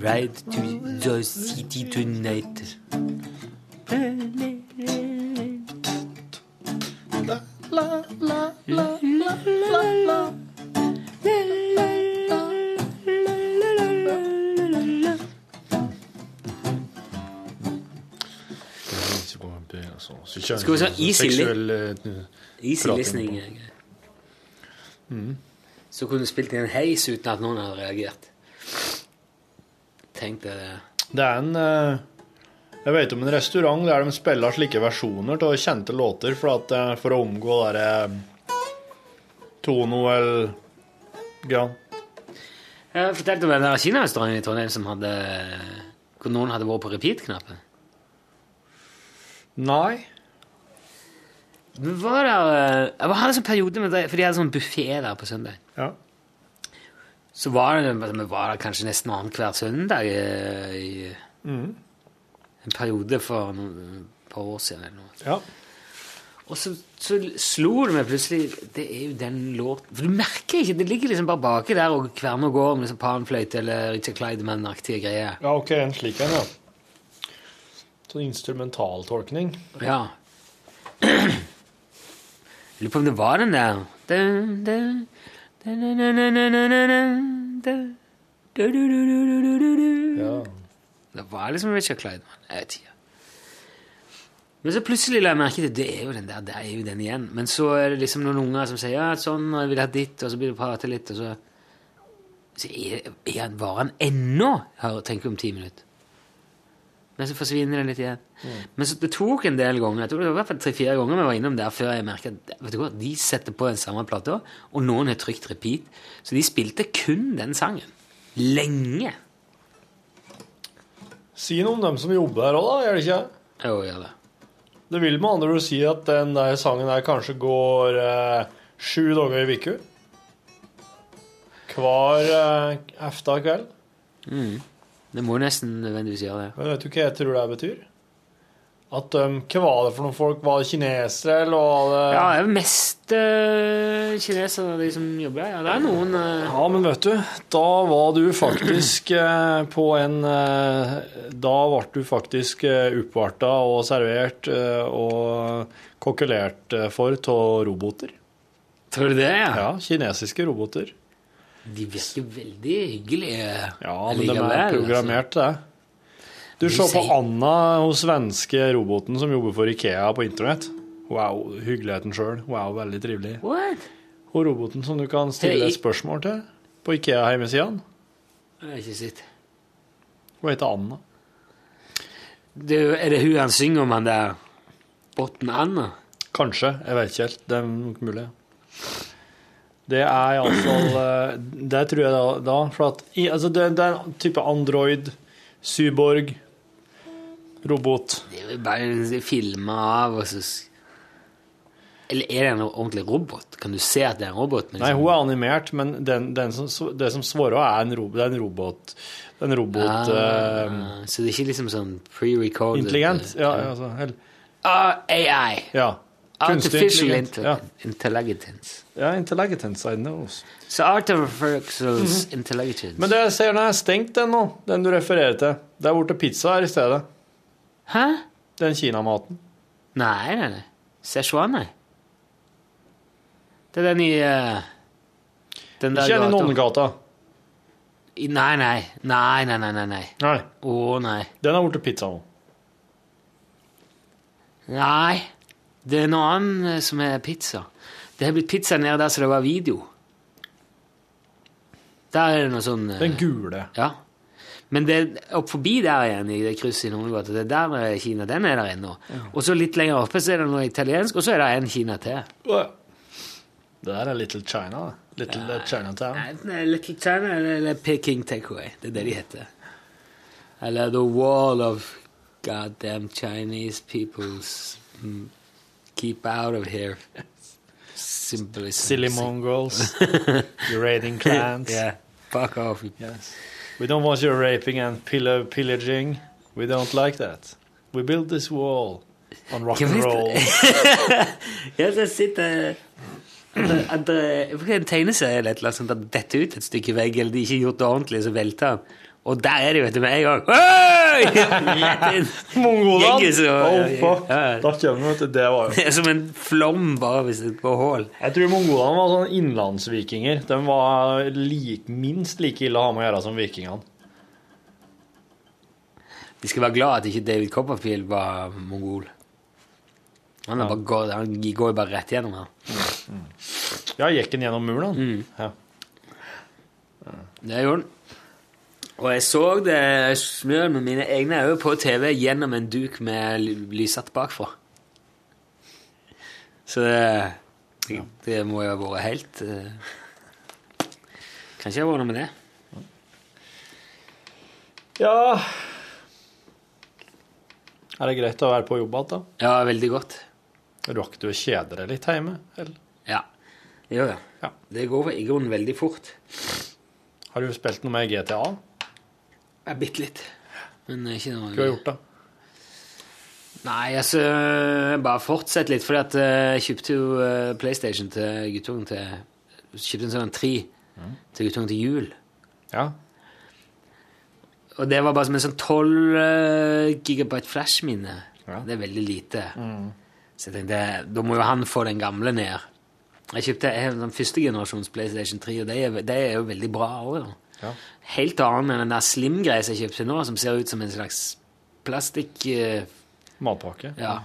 Speaker 2: Ride to the city tonight. Skal vi se, easy Easy listening.
Speaker 3: på-
Speaker 2: Så kunne du spilt i en heis uten at noen hadde reagert. tenkt det.
Speaker 3: Det er en eh, Jeg vet om en restaurant der de spiller slike versjoner av kjente låter for, at, eh, for å omgå derre Tono eller Gran.
Speaker 2: Jeg fortalte om den der kinarestauranten i Trondheim som hadde hvor noen hadde vært på repeat-knappen.
Speaker 3: Nei.
Speaker 2: Men var det jeg Jeg hadde en sånn periode med det, for de hadde sånn buffé der på søndag.
Speaker 3: Ja.
Speaker 2: Så var det, vi var der kanskje nesten annenhver søndag eh, i
Speaker 3: Mhm.
Speaker 2: En periode for noen par år siden. eller noe.
Speaker 3: Ja.
Speaker 2: Og så, så slo det meg plutselig Det er jo den låten For du merker ikke, det ligger liksom bare baki der og kverner og går med liksom panfløyte eller Richard Clydeman-aktige greier.
Speaker 3: ja, OK, en slik en, ja. Sånn instrumentaltolkning.
Speaker 2: Ja. Jeg Lurer på om det var den der Da, da, da, da, da, da, da, da, da, da, da, da, da, da, da, da, da.
Speaker 3: Ja.
Speaker 2: Det var liksom Richard Clydeman. Jeg vet ikke. Men så plutselig la jeg merke til det er jo den der, det er jo den igjen. Men så er det liksom noen unger som sier ja, sånn, og jeg vil ha ditt, og så blir det prate litt, og så Så er, er var han ennå her tenker om ti minutter. Men så forsvinner det litt igjen. Men så det tok en del ganger, jeg tror det var i hvert fall tre-fire ganger vi var innom der før jeg merket at vet du hva, de setter på den samme plata, og noen har trykt repeat. Så de spilte kun den sangen. Lenge.
Speaker 3: Si noe om dem som jobber her òg, da, gjør det ikke?
Speaker 2: Jo, gjør det.
Speaker 3: Det vil med andre ord si at den der sangen der kanskje går eh, sju dager i uka. Hver eh, efta kveld.
Speaker 2: Mm. Det må nesten nødvendigvis gjøre det.
Speaker 3: Men vet du hva jeg tror det betyr? At um, Hva var det for noen folk? Var det kinesere, eller var det
Speaker 2: Ja, det er jo mest uh, kinesere de som jobber her. Ja, det er noen uh...
Speaker 3: Ja, men vet du, da var du faktisk uh, på en Da ble du faktisk uh, oppvarta og servert og kokkelert for av roboter.
Speaker 2: Tror du det, ja?
Speaker 3: Ja, kinesiske roboter.
Speaker 2: De virker veldig hyggelige.
Speaker 3: Ja, men de er programmert til det. Du ser på Anna, hun svenske roboten som jobber for Ikea på internett. Wow, hyggeligheten sjøl. Wow, veldig trivelig.
Speaker 2: What?
Speaker 3: Hun roboten som du kan stille hey. spørsmål til på Ikea-hjemmesidene.
Speaker 2: Det har ikke sett.
Speaker 3: Hun heter Anna.
Speaker 2: Det, er er det hun han synger om, han der Botten Anna?
Speaker 3: Kanskje. Jeg vet ikke helt. Det er nok mulig. Det er iallfall eh, Det tror jeg da, da for at altså det, det er en type Android, Syborg, robot.
Speaker 2: Det er bare filma av og så Eller er det en ordentlig robot? Kan du se at det er en robot?
Speaker 3: Nei, hun er animert, men den, den som, det som svarer, er en, robot. det er en robot. En robot
Speaker 2: ah, uh, Så det er ikke liksom sånn pre-recorded
Speaker 3: Intelligent. Ja, altså, hell-
Speaker 2: Ah, AI.
Speaker 3: ja.
Speaker 2: Artificial
Speaker 3: intelligent. Ja.
Speaker 2: intelligence.
Speaker 3: ja, intelligence, I know.
Speaker 2: Så artificial intelligence.
Speaker 3: Men det jeg ser den er stengt, den nå. Den du refererer til. Det er borte pizza her i stedet.
Speaker 2: Hæ?
Speaker 3: Den kinamaten.
Speaker 2: Nei, nei, nei. Szechuan, nei. Det er den i uh, Den
Speaker 3: Ikke den i
Speaker 2: gata.
Speaker 3: Nonnegata.
Speaker 2: I- Nei, nei. Nei, nei, nei, nei. nei. Å, nei.
Speaker 3: Den er blitt pizza nå.
Speaker 2: Nei. Det er noe annet eh, som er pizza. Det har blitt pizza nede der som det var video. Der er det noe sånn eh,
Speaker 3: Den gule.
Speaker 2: Ja. Men det opp forbi der igjen, i det krysset i Nordgata, det er der er Kina. Den er der ennå. Og så litt lenger oppe så er det noe italiensk, og så er det en Kina til.
Speaker 3: Det der er Little China. da. Little ja. Chinatown.
Speaker 2: Er Little China eller Peking Takeaway. Det er det de heter. Eller The Wall of Goddamn Chinese Peoples mm, Keep out of here. Simply
Speaker 3: Silly Mongols. You're raiding clans.
Speaker 2: yeah, fuck off.
Speaker 3: Yes. We don't want your raping and pillow pillaging. We don't like that. We built this wall on rock and roll.
Speaker 2: Ja, så sitter at, at, at, En tegneserie eller et eller annet sånt at detter ut et stykke vegg, eller de ikke har gjort det ordentlig, så velter han. Og der er det jo etter med en gang.
Speaker 3: Mongolene! Oh, fuck.
Speaker 2: Ja, ja.
Speaker 3: Da kommer vi, du. Det var jo
Speaker 2: som en flom bare hvis det på hull.
Speaker 3: Jeg tror mongolene var sånn innlandsvikinger. De var like, minst like ille å ha med å gjøre som vikingene.
Speaker 2: De skal være glad at ikke David Copperfield var mongol. Han, bare går, han går jo bare rett gjennom her.
Speaker 3: Ja, gikk han gjennom muren, han?
Speaker 2: Mm.
Speaker 3: Ja.
Speaker 2: Det gjorde han. Og jeg så det smør med mine egne øyne på TV gjennom en duk med lyset bakfra. Så det, det må jo ha vært helt uh, Kanskje ikke ha vært noe med det.
Speaker 3: Ja Er det greit å være på jobb igjen, da?
Speaker 2: Ja, veldig godt.
Speaker 3: Rakk du å kjede deg litt hjemme? Eller?
Speaker 2: Ja. Det ja. ja. Det går i grunnen veldig fort.
Speaker 3: Har du spilt noe med GTA?
Speaker 2: Ja, bitte litt. Men ikke noe
Speaker 3: Hva har du gjort, da?
Speaker 2: Nei, altså Bare fortsett litt, at eh, jeg kjøpte jo eh, PlayStation til guttungen til Kjøpte en sånn tre til guttungen til jul.
Speaker 3: Ja.
Speaker 2: Og det var bare som en sånn 12 gigabyte flash-minne. Ja. Det er veldig lite. Så jeg tenkte, da må jo han få den gamle ned. Jeg kjøpte en sånn den første generasjons PlayStation 3, og det er, det er jo veldig bra òg.
Speaker 3: Ja.
Speaker 2: Helt annen enn den der slim-greia jeg kjøpte nå, som ser ut som en slags plastikk... Uh,
Speaker 3: Matpakke?
Speaker 2: Ja.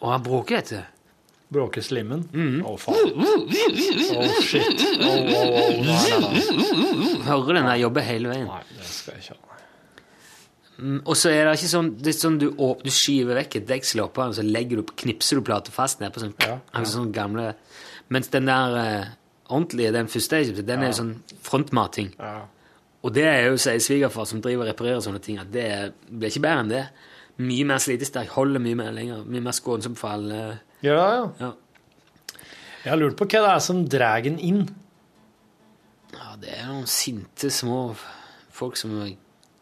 Speaker 2: Og han bråker, vet du.
Speaker 3: Bråker slimmen?
Speaker 2: Mm.
Speaker 3: oh, faen. Oh, shit. Oh, oh, oh. nei, nei, nei.
Speaker 2: Hører den der jobber hele veien.
Speaker 3: Nei, det skal jeg ikke ha.
Speaker 2: Mm, og så er det ikke sånn, det er sånn du, å, du skyver vekk et deksel oppå den, så legger du, knipser du plata fast nedpå. på ja, ja. sånn gamle Mens den der ordentlige, den første den er jo sånn frontmating. Og det er jo, sier svigerfar som driver og reparerer sånne ting, at det blir ikke bedre enn det. Mye mer slitesterk, holder mye mer lenger, mye mer skånsom for alle.
Speaker 3: Ja, ja. Jeg har lurt på hva det er som drar den inn.
Speaker 2: Ja, det er noen sinte små folk som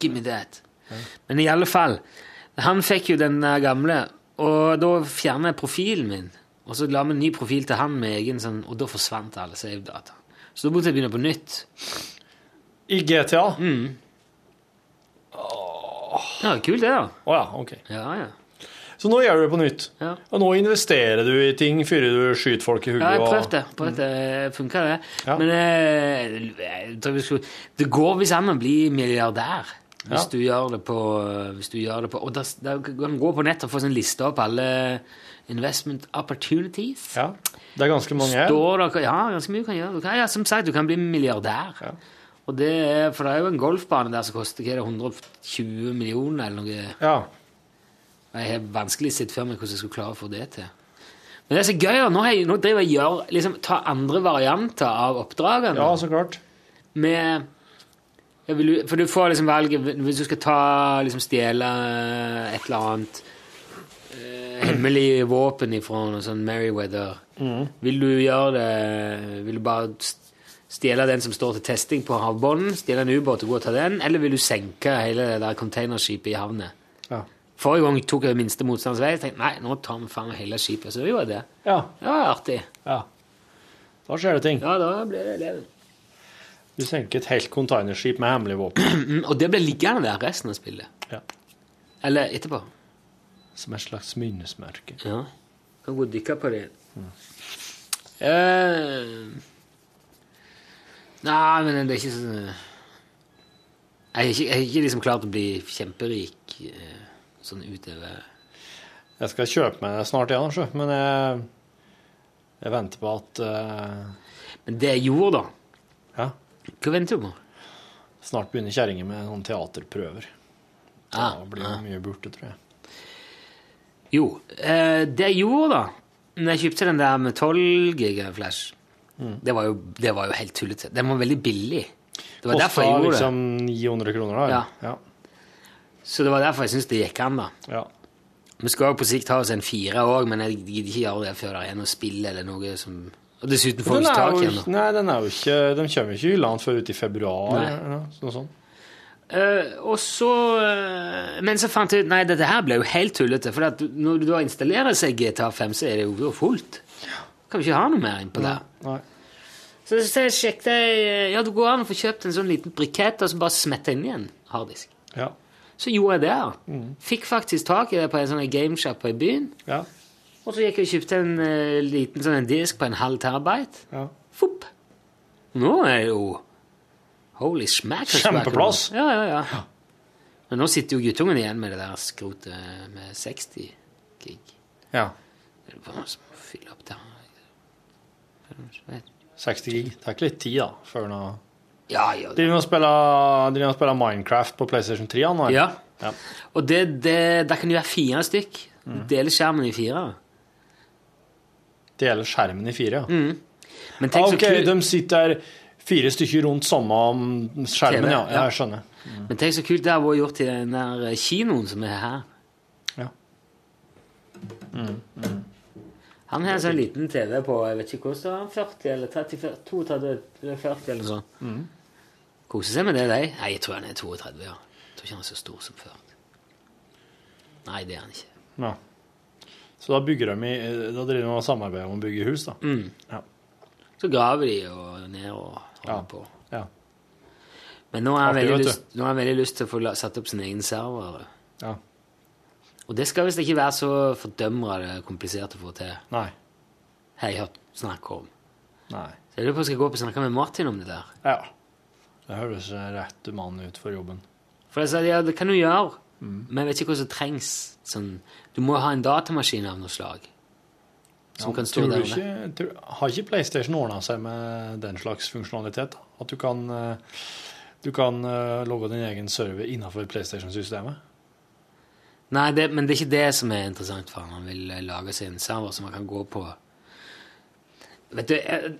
Speaker 2: Give me that. Men i alle fall, han fikk jo den gamle, og da fjerner jeg profilen min. Og så la vi en ny profil til han med egen sånn, og da forsvant alle save-data. Så da måtte jeg begynne på nytt.
Speaker 3: I GTA?
Speaker 2: Mm. Ja, kult det, da.
Speaker 3: Å ja, ok.
Speaker 2: Ja, ja.
Speaker 3: Så nå gjør du det på nytt.
Speaker 2: Ja.
Speaker 3: Og nå investerer du i ting før du skyter folk i hodet.
Speaker 2: Ja, jeg prøvde det. Prøvde det. Funka det. Men eh, jeg tror vi skulle, det går visst an å bli milliardær hvis
Speaker 3: Ja.
Speaker 2: du gjør det på hvis du gjør det på, Og da da kan du gå på nett og få en liste opp alle investment opportunities.
Speaker 3: Ja, det er ganske mange.
Speaker 2: Står dere, ja, ganske mye du kan gjøre. Du kan, ja, som sagt, du kan bli milliardær. Og det er, for det er jo en golfbane der som koster hva er det, 120 millioner eller noe.
Speaker 3: Ja.
Speaker 2: Jeg har vanskelig sett for meg hvordan jeg skulle klare å få det til. Men det er så gøy. Nå, jeg, nå driver jeg gjør, liksom, tar andre varianter av oppdragene.
Speaker 3: Ja, så klart.
Speaker 2: Med vil, For du får liksom valget Hvis du skal ta liksom stjele et eller annet eh, hemmelig våpen ifra noe sånn Merryweather
Speaker 3: Mm.
Speaker 2: Vil du gjøre det Vil du bare st- stjele den som står til testing på havbunnen? Stjele en ubåt og gå og ta den? Eller vil du senke hele det der containerskipet i havnet?
Speaker 3: Ja.
Speaker 2: Forrige gang tok jeg minste motstands vei. Tenkte nei, nå tar vi faen hele skipet. Så vi gjorde det.
Speaker 3: Ja.
Speaker 2: Det var artig.
Speaker 3: Ja. Da skjer det ting.
Speaker 2: Ja, da blir det leven.
Speaker 3: Du senker et helt containerskip med hemmelig våpen.
Speaker 2: Og det ble liggende der resten av spillet.
Speaker 3: Ja.
Speaker 2: Eller etterpå.
Speaker 3: Som et slags minnesmerke.
Speaker 2: Ja. Kan gå og dykke på det. Eh, nei, men det er ikke sånn Jeg har ikke, jeg ikke liksom klart å bli kjemperik eh, sånn utover
Speaker 3: Jeg skal kjøpe meg snart igjen, ja, men jeg, jeg venter på at eh,
Speaker 2: Men det jeg gjorde, da
Speaker 3: Ja?
Speaker 2: Hva venter du på?
Speaker 3: Snart begynner kjerringa med noen teaterprøver. Da
Speaker 2: Ah,
Speaker 3: blir det mye borte, tror jeg.
Speaker 2: Jo, eh, det jeg gjorde, da Når jeg kjøpte den der med 12 giga flash det, var jo, det var jo helt tullete. Den var veldig billig. Det var derfor jeg
Speaker 3: Kosta
Speaker 2: gjorde
Speaker 3: liksom 900 kroner, da?
Speaker 2: Ja.
Speaker 3: ja.
Speaker 2: Så det var derfor jeg syns det gikk an, da.
Speaker 3: Ja.
Speaker 2: Vi skal jo på sikt ha oss en fire òg, men jeg gidder ikke gjøre det før det er noe spill eller noe som Og dessuten får vi tak
Speaker 3: jo,
Speaker 2: igjen.
Speaker 3: nei, den er jo ikke De kommer ikke i land før ut i februar.
Speaker 2: Nei.
Speaker 3: eller noe sånt.
Speaker 2: Eh, og så uh, Men så fant jeg ut Nei, dette her ble jo helt tullete. For når du da installerer seg GTA 5, så er det jo fullt. Kan vi ikke ha noe mer innpå der.
Speaker 3: Nei.
Speaker 2: Så, så jeg sjekket jeg eh, Ja, det går an å få kjøpt en sånn liten brikett og så bare smette inn i en harddisk.
Speaker 3: Ja.
Speaker 2: Så gjorde jeg det. Mm. Fikk faktisk tak i det på en sånn gameshop i byen.
Speaker 3: Ja.
Speaker 2: Og så gikk jeg og kjøpte en uh, liten sånn en disk på en halv terabyte.
Speaker 3: Ja.
Speaker 2: Fopp! Nå er det jo Holy smack.
Speaker 3: Kjempeplass.
Speaker 2: Ja, ja, ja. Men nå sitter jo guttungen igjen med det der skrotet med 60 gig.
Speaker 3: ja.
Speaker 2: Det er bare å fylle opp der.
Speaker 3: 60 gig. Det er ikke litt tid, da, før nå
Speaker 2: Ja, ja.
Speaker 3: Driver han og spiller, driver han og spiller Minecraft på PlayStation 3? Nå?
Speaker 2: Ja.
Speaker 3: Ja.
Speaker 2: Og det, det, der kan det være fire stykk. Dele skjermen i fire.
Speaker 3: Deler skjermen i fire, ja.
Speaker 2: Mm. Men tenk
Speaker 3: Ah,
Speaker 2: så
Speaker 3: ok,
Speaker 2: kult-
Speaker 3: de sitter fire stykker rundt samme skjermen,
Speaker 2: TV,
Speaker 3: ja.
Speaker 2: ja.
Speaker 3: Jeg skjønner.
Speaker 2: Men tenk så kult det har vært gjort i den der kinoen som er her.
Speaker 3: Ja. Mm,
Speaker 2: Han har en sånn liten TV på jeg vet ikke hvordan står han, 40 eller 30, 32 eller 40 eller noe sånt.
Speaker 3: Mm.
Speaker 2: Koser seg med det, de. Nei, jeg tror han er 32, ja. Jeg tror ikke han er så stor som før. Nei, det er han ikke.
Speaker 3: Ja. Så da bygger de i Da driver de og samarbeider om å bygge hus, da.
Speaker 2: Mm.
Speaker 3: Ja.
Speaker 2: Så graver de og ned og holder på.
Speaker 3: Ja.
Speaker 2: Men nå har
Speaker 3: jeg
Speaker 2: veldig, veldig lyst til å få satt opp sin egen server.
Speaker 3: Ja.
Speaker 2: Og det skal visst ikke være så fordømrende komplisert å få til.
Speaker 3: Nei.
Speaker 2: Hei, hørt snakk om.
Speaker 3: Nei.
Speaker 2: Så jeg lurer på om jeg skal gå opp og snakke med Martin om det der.
Speaker 3: Ja. Det høres rett umann ut for jobben.
Speaker 2: For jeg sa ja, det kan du gjøre,
Speaker 3: Mm.
Speaker 2: men jeg vet ikke hva som trengs. Sånn, du må ha en datamaskin av noe slag. Som
Speaker 3: Ja,
Speaker 2: kan stå der inne.
Speaker 3: tror, har ikke PlayStation ordna seg med den slags funksjonalitet? At du kan, eh, du kan eh, logge din egen server innenfor PlayStation-systemet?
Speaker 2: Nei, det, men det er ikke det som er interessant for han. Han vil eh, lage seg en server som han kan gå på. Vet du, jeg,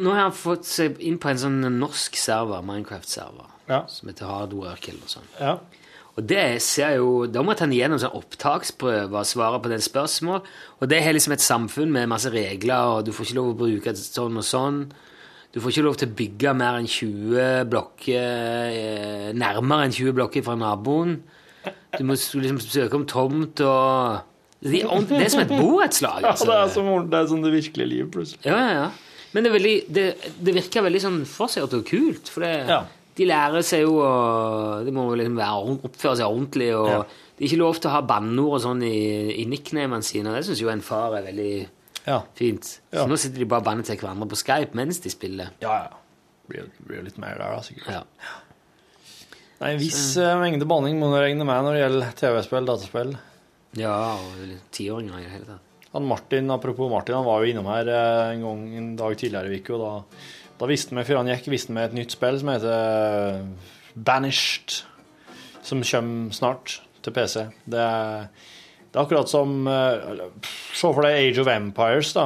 Speaker 2: Nå har han fått seg inn på en sånn norsk server, Minecraft-server, som heter Hardworkill og sånn.
Speaker 3: Ja.
Speaker 2: Og det ser jo, Da må han gjennom sånn opptaksprøve og svare på den spørsmål. Og det er liksom et samfunn med masse regler, og du får ikke lov å bruke sånn og sånn. Du får ikke lov til å bygge mer enn 20 blokker eh, nærmere enn 20 blokker fra naboen. Du må liksom søke om tomt og Det er, som et borettslag.
Speaker 3: Ja,
Speaker 2: altså.
Speaker 3: det er som, det er som det virkelige liv, plutselig.
Speaker 2: Ja, ja, ja. Men det, er veldig, det, det virker veldig sånn forseggjort og kult. For det, de lærer seg jo å De må liksom være, oppføre seg ordentlig. Og
Speaker 3: Ja.
Speaker 2: det er ikke lov til å ha banneord og sånn i, i nicknamene sine. Det syns jo en far er veldig fint. Så
Speaker 3: Ja.
Speaker 2: nå sitter de bare og banner til hverandre på Skype mens de spiller.
Speaker 3: Ja, ja. Blir, blir litt mer der, da, sikkert.
Speaker 2: Ja.
Speaker 3: Nei, En viss eh, mengde banning må du regne med når det gjelder TV-spill, dataspill.
Speaker 2: Ja, og tiåringer i det hele tatt.
Speaker 3: Han Martin, Apropos Martin, han var jo innom her eh, en gang en dag tidligere i uka, og da, da visste vi før han gikk, visste vi et nytt spill som heter Banished, som kommer snart til PC. Det er, det er akkurat som eh, Se for deg Age of Empires, da.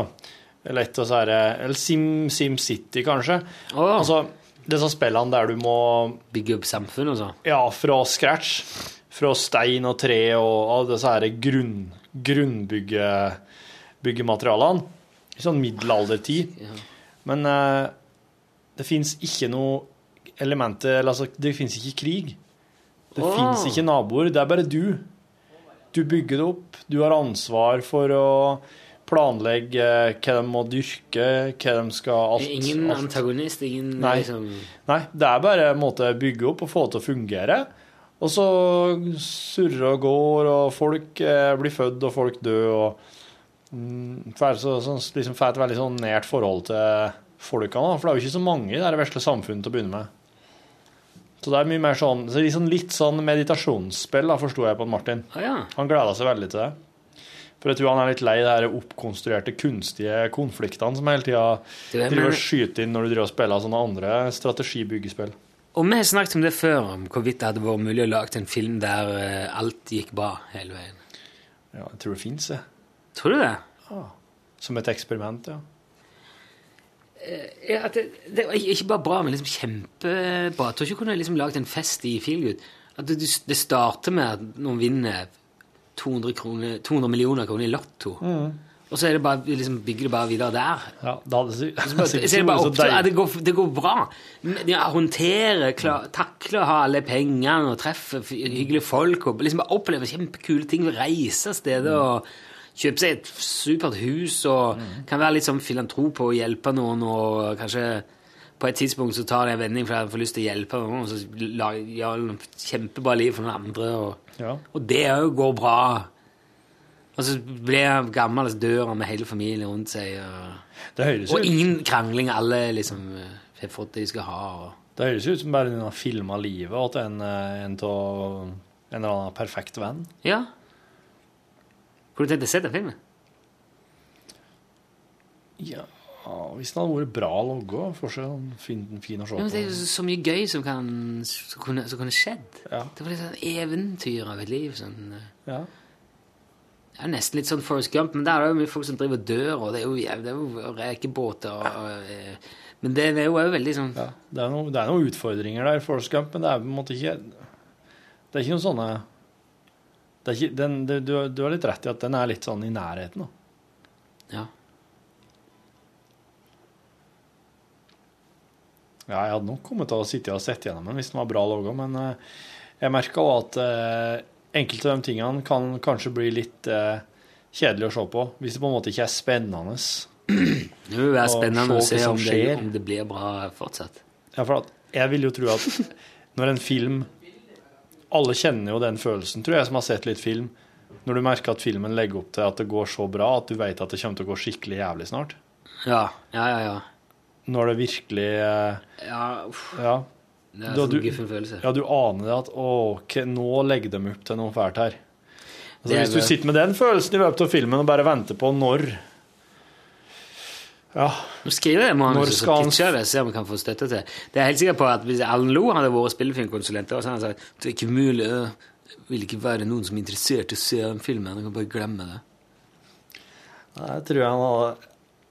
Speaker 3: Disse her, eh, Eller Sim, Sim City, kanskje. Altså, disse spillene der du må
Speaker 2: Bygge opp samfunn sånn?
Speaker 3: Ja, fra scratch. Fra stein og tre og alle disse her grunn, grunnbyggematerialene. I sånn middelaldertid. Men eh, det fins ikke noe elementer altså, Det fins ikke krig. Det
Speaker 2: oh.
Speaker 3: fins ikke naboer. Det er bare du. Du bygger det opp. Du har ansvar for å planlegge hva de må dyrke, hva de skal alt,
Speaker 2: ingen
Speaker 3: alt.
Speaker 2: antagonist, ingen
Speaker 3: Nei.
Speaker 2: liksom
Speaker 3: Nei, det er bare en måte å bygge opp og få det til å fungere. Og så surrer og går, og folk eh, blir født, og folk dør, og mm, så, sånn, liksom får et veldig sånn nært forhold til folkene. da, For det er jo ikke så mange i det vesle samfunnet til å begynne med. Så det er mye mer sånn, så liksom litt sånn meditasjonsspill, forsto jeg på Martin.
Speaker 2: Ah, ja.
Speaker 3: Han gleda seg veldig til det. For jeg tror han er litt lei de her oppkonstruerte, kunstige konfliktene som hele tida driver og skyter inn når du driver og spiller sånne andre strategibyggespill.
Speaker 2: Og vi har snakket om det før, om hvorvidt det hadde vært mulig å lage en film der eh, alt gikk bra hele veien.
Speaker 3: Ja, jeg tror det fins, jeg.
Speaker 2: Tror du det? Ja.
Speaker 3: Som et eksperiment, ja.
Speaker 2: Ja, at det, det var ikke bare bra, men liksom kjempebra. Jeg tror ikke du kunne liksom lagd en fest i Feelgood. At det, det starter med at noen vinner 200, kroner, 200 millioner kroner i lotto.
Speaker 3: Mm.
Speaker 2: Og så er det bare, liksom, bygger det bare videre der.
Speaker 3: Ja, da hadde det,
Speaker 2: Så, bare, så det bare opp ja, det, går, det går bra. Ja, håndtere, klar, takle å ha alle pengene og treffe hyggelige folk. Og liksom bare oppleve kjempekule ting. Reise steder og kjøpe seg et supert hus. Og kan være litt sånn filantrop og hjelpe noen. Og kanskje på et tidspunkt så tar det en vending fordi jeg får lyst til å hjelpe noen. Og så gjør et kjempebra liv for noen andre. Og,
Speaker 3: Ja.
Speaker 2: og det òg går bra. Og så blir jeg gammel og så dør han med hele familien rundt seg. Og, og ingen krangling. Alle liksom har fått det de skal ha. Og.
Speaker 3: Det høres ut som bare noen har filma livet til en, eh, en, en eller annen perfekt venn.
Speaker 2: Ja. Hvor har du tenkt å se den filmen?
Speaker 3: Ja, Hvis den hadde vært bra logga, fin, fin å se
Speaker 2: Ja, men det er jo så mye gøy som, kan, som, kunne, som kunne skjedd.
Speaker 3: Ja.
Speaker 2: Det var litt sånn eventyr av et liv. Sånn, eh.
Speaker 3: Ja.
Speaker 2: Det er nesten litt sånn Forrest Gump, men der er det jo mye folk som driver og dør, og det er jo, det er jo rekebåter og, og eh, Men det er jo veldig sånn
Speaker 3: Ja, det er, noen, det er noen utfordringer der, Forrest Gump, men det er på en måte ikke Det er ikke noen sånne ikke, den, du, du har litt rett i at den er litt sånn i nærheten. Da.
Speaker 2: Ja.
Speaker 3: Ja, jeg hadde nok kommet til å sitte og sett gjennom den hvis den var bra laga, men eh, jeg merka òg at eh, enkelte av de tingene kan kanskje bli litt eh, kjedelig å se på, hvis det på en måte ikke er spennende.
Speaker 2: Det vil være spennende å
Speaker 3: se
Speaker 2: om det, om det blir bra fortsatt.
Speaker 3: Ja, for at jeg vil jo tro at når en film Alle kjenner jo den følelsen, tror jeg, som har sett litt film. Når du merker at filmen legger opp til at det går så bra at du vet at det kommer til å gå skikkelig jævlig snart.
Speaker 2: Ja, ja, ja. ja.
Speaker 3: Når det virkelig eh,
Speaker 2: Ja, uff.
Speaker 3: Ja.
Speaker 2: Det er
Speaker 3: Da
Speaker 2: sånn guffen følelse.
Speaker 3: Ja, du aner det at å, nå legger de opp til noe fælt her. Altså, hvis du sitter med den følelsen i løpet av filmen og bare venter på når Ja.
Speaker 2: Nå skriver jeg manuset, så pitcher jeg ser se om vi kan få støtte til. Det er jeg helt sikker på at Hvis Alan Loe hadde vært spillefilmkonsulent, så hadde han sagt det er ikke mulig, det vil ikke være noen som er interessert i å se den filmen. Du kan bare glemme det.
Speaker 3: Jeg tror han hadde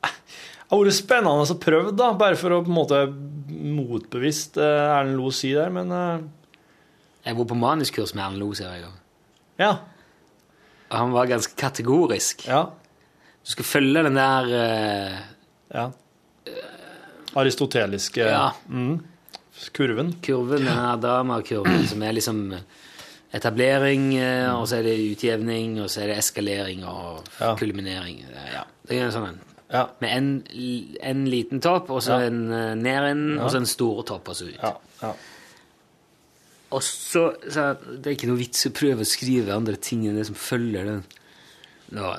Speaker 3: Det hadde vært spennende å prøve, da, bare for å på en måte motbevist eh, Erlend Loe si der, men eh,
Speaker 2: Jeg var på manuskurs med Alan Loe, ser jeg.
Speaker 3: Ja.
Speaker 2: Og han var ganske kategorisk.
Speaker 3: Ja.
Speaker 2: Du skal følge den der eh,
Speaker 3: Ja. Aristoteliske
Speaker 2: Ja.
Speaker 3: mm, kurven.
Speaker 2: kurven, den Adama-kurven, som er liksom etablering, eh, og så er det utjevning, og så er det eskalering og
Speaker 3: Ja.
Speaker 2: kulminering. Ja, det er sånn en.
Speaker 3: Ja.
Speaker 2: Med en, en liten topp, og så en eh, ned en, og så en stor topp, og så ut.
Speaker 3: Ja. ja.
Speaker 2: Og så, så Det er ikke noe vits å prøve å skrive andre ting enn det som følger den. Nå,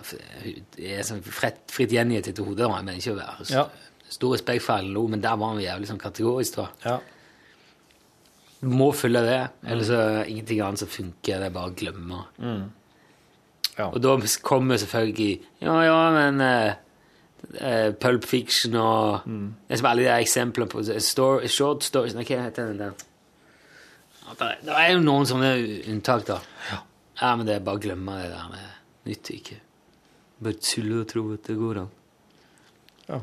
Speaker 2: det er sånn fritt, fritt gjengitt etter hodet, men ikke å være
Speaker 3: Ja.
Speaker 2: Stor respekt for Ellen men der var han jævlig sånn kategorisk. da.
Speaker 3: Ja.
Speaker 2: Du må følge det, ellers er det ingenting annet som funker. Det er bare å glemme.
Speaker 3: Mm. Ja.
Speaker 2: Og da kommer selvfølgelig Ja, ja, men uh, eh, Pulp Fiction og
Speaker 3: Mm.
Speaker 2: Det er som alle de eksemplene på story, short stories hva heter den der? Det er- jo noen sånne unntak, da. Ja. men det er bare å glemme det der. Det nytter ikke. Bare tulle og tro at det går an. Ja.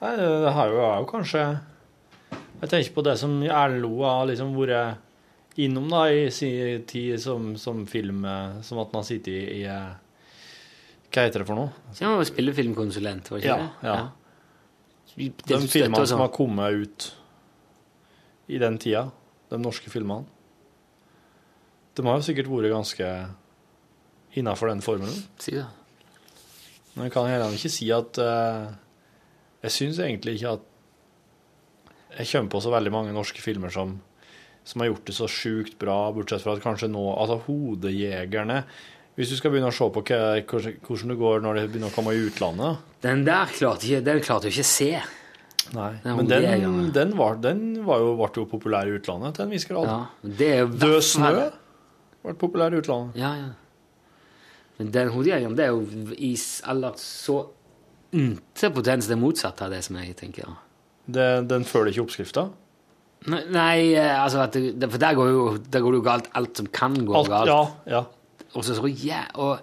Speaker 3: Nei, det har jo, er jo kanskje Jeg tenker på det som LO har liksom vært innom da i sin tid som, som film Som at han har sittet i, i Hva heter det for noe?
Speaker 2: Så han var spillefilmkonsulent, var ikke
Speaker 3: Ja.
Speaker 2: det?
Speaker 3: ja.
Speaker 2: ja.
Speaker 3: De filmene som har kommet ut i den tida, de norske filmene, de har jo sikkert vært ganske innafor den formelen.
Speaker 2: Si det.
Speaker 3: Men jeg kan heller ikke si at uh, Jeg syns egentlig ikke at jeg kommer på så veldig mange norske filmer som, som har gjort det så sjukt bra, bortsett fra at kanskje nå Altså Hodejegerne Hvis du skal begynne å se på hva, hvordan det går når det begynner å komme i utlandet
Speaker 2: Den der klarte ikke, den klarte jeg ikke å se.
Speaker 3: Nei,
Speaker 2: Den
Speaker 3: Men den, den, var, den var jo, ble jo populær i utlandet til en viss grad.
Speaker 2: Ja, det jo
Speaker 3: Død snø ble populær i utlandet.
Speaker 2: Ja, ja. Men den hodejegeren, det er jo i aller så inte potens det motsatte av det som jeg tenker.
Speaker 3: Det, den følger ikke oppskrifta?
Speaker 2: Nei, nei eh, altså det, For der går, jo, der går det jo galt alt som kan gå
Speaker 3: Alt,
Speaker 2: galt.
Speaker 3: ja, ja.
Speaker 2: Og så så ja, og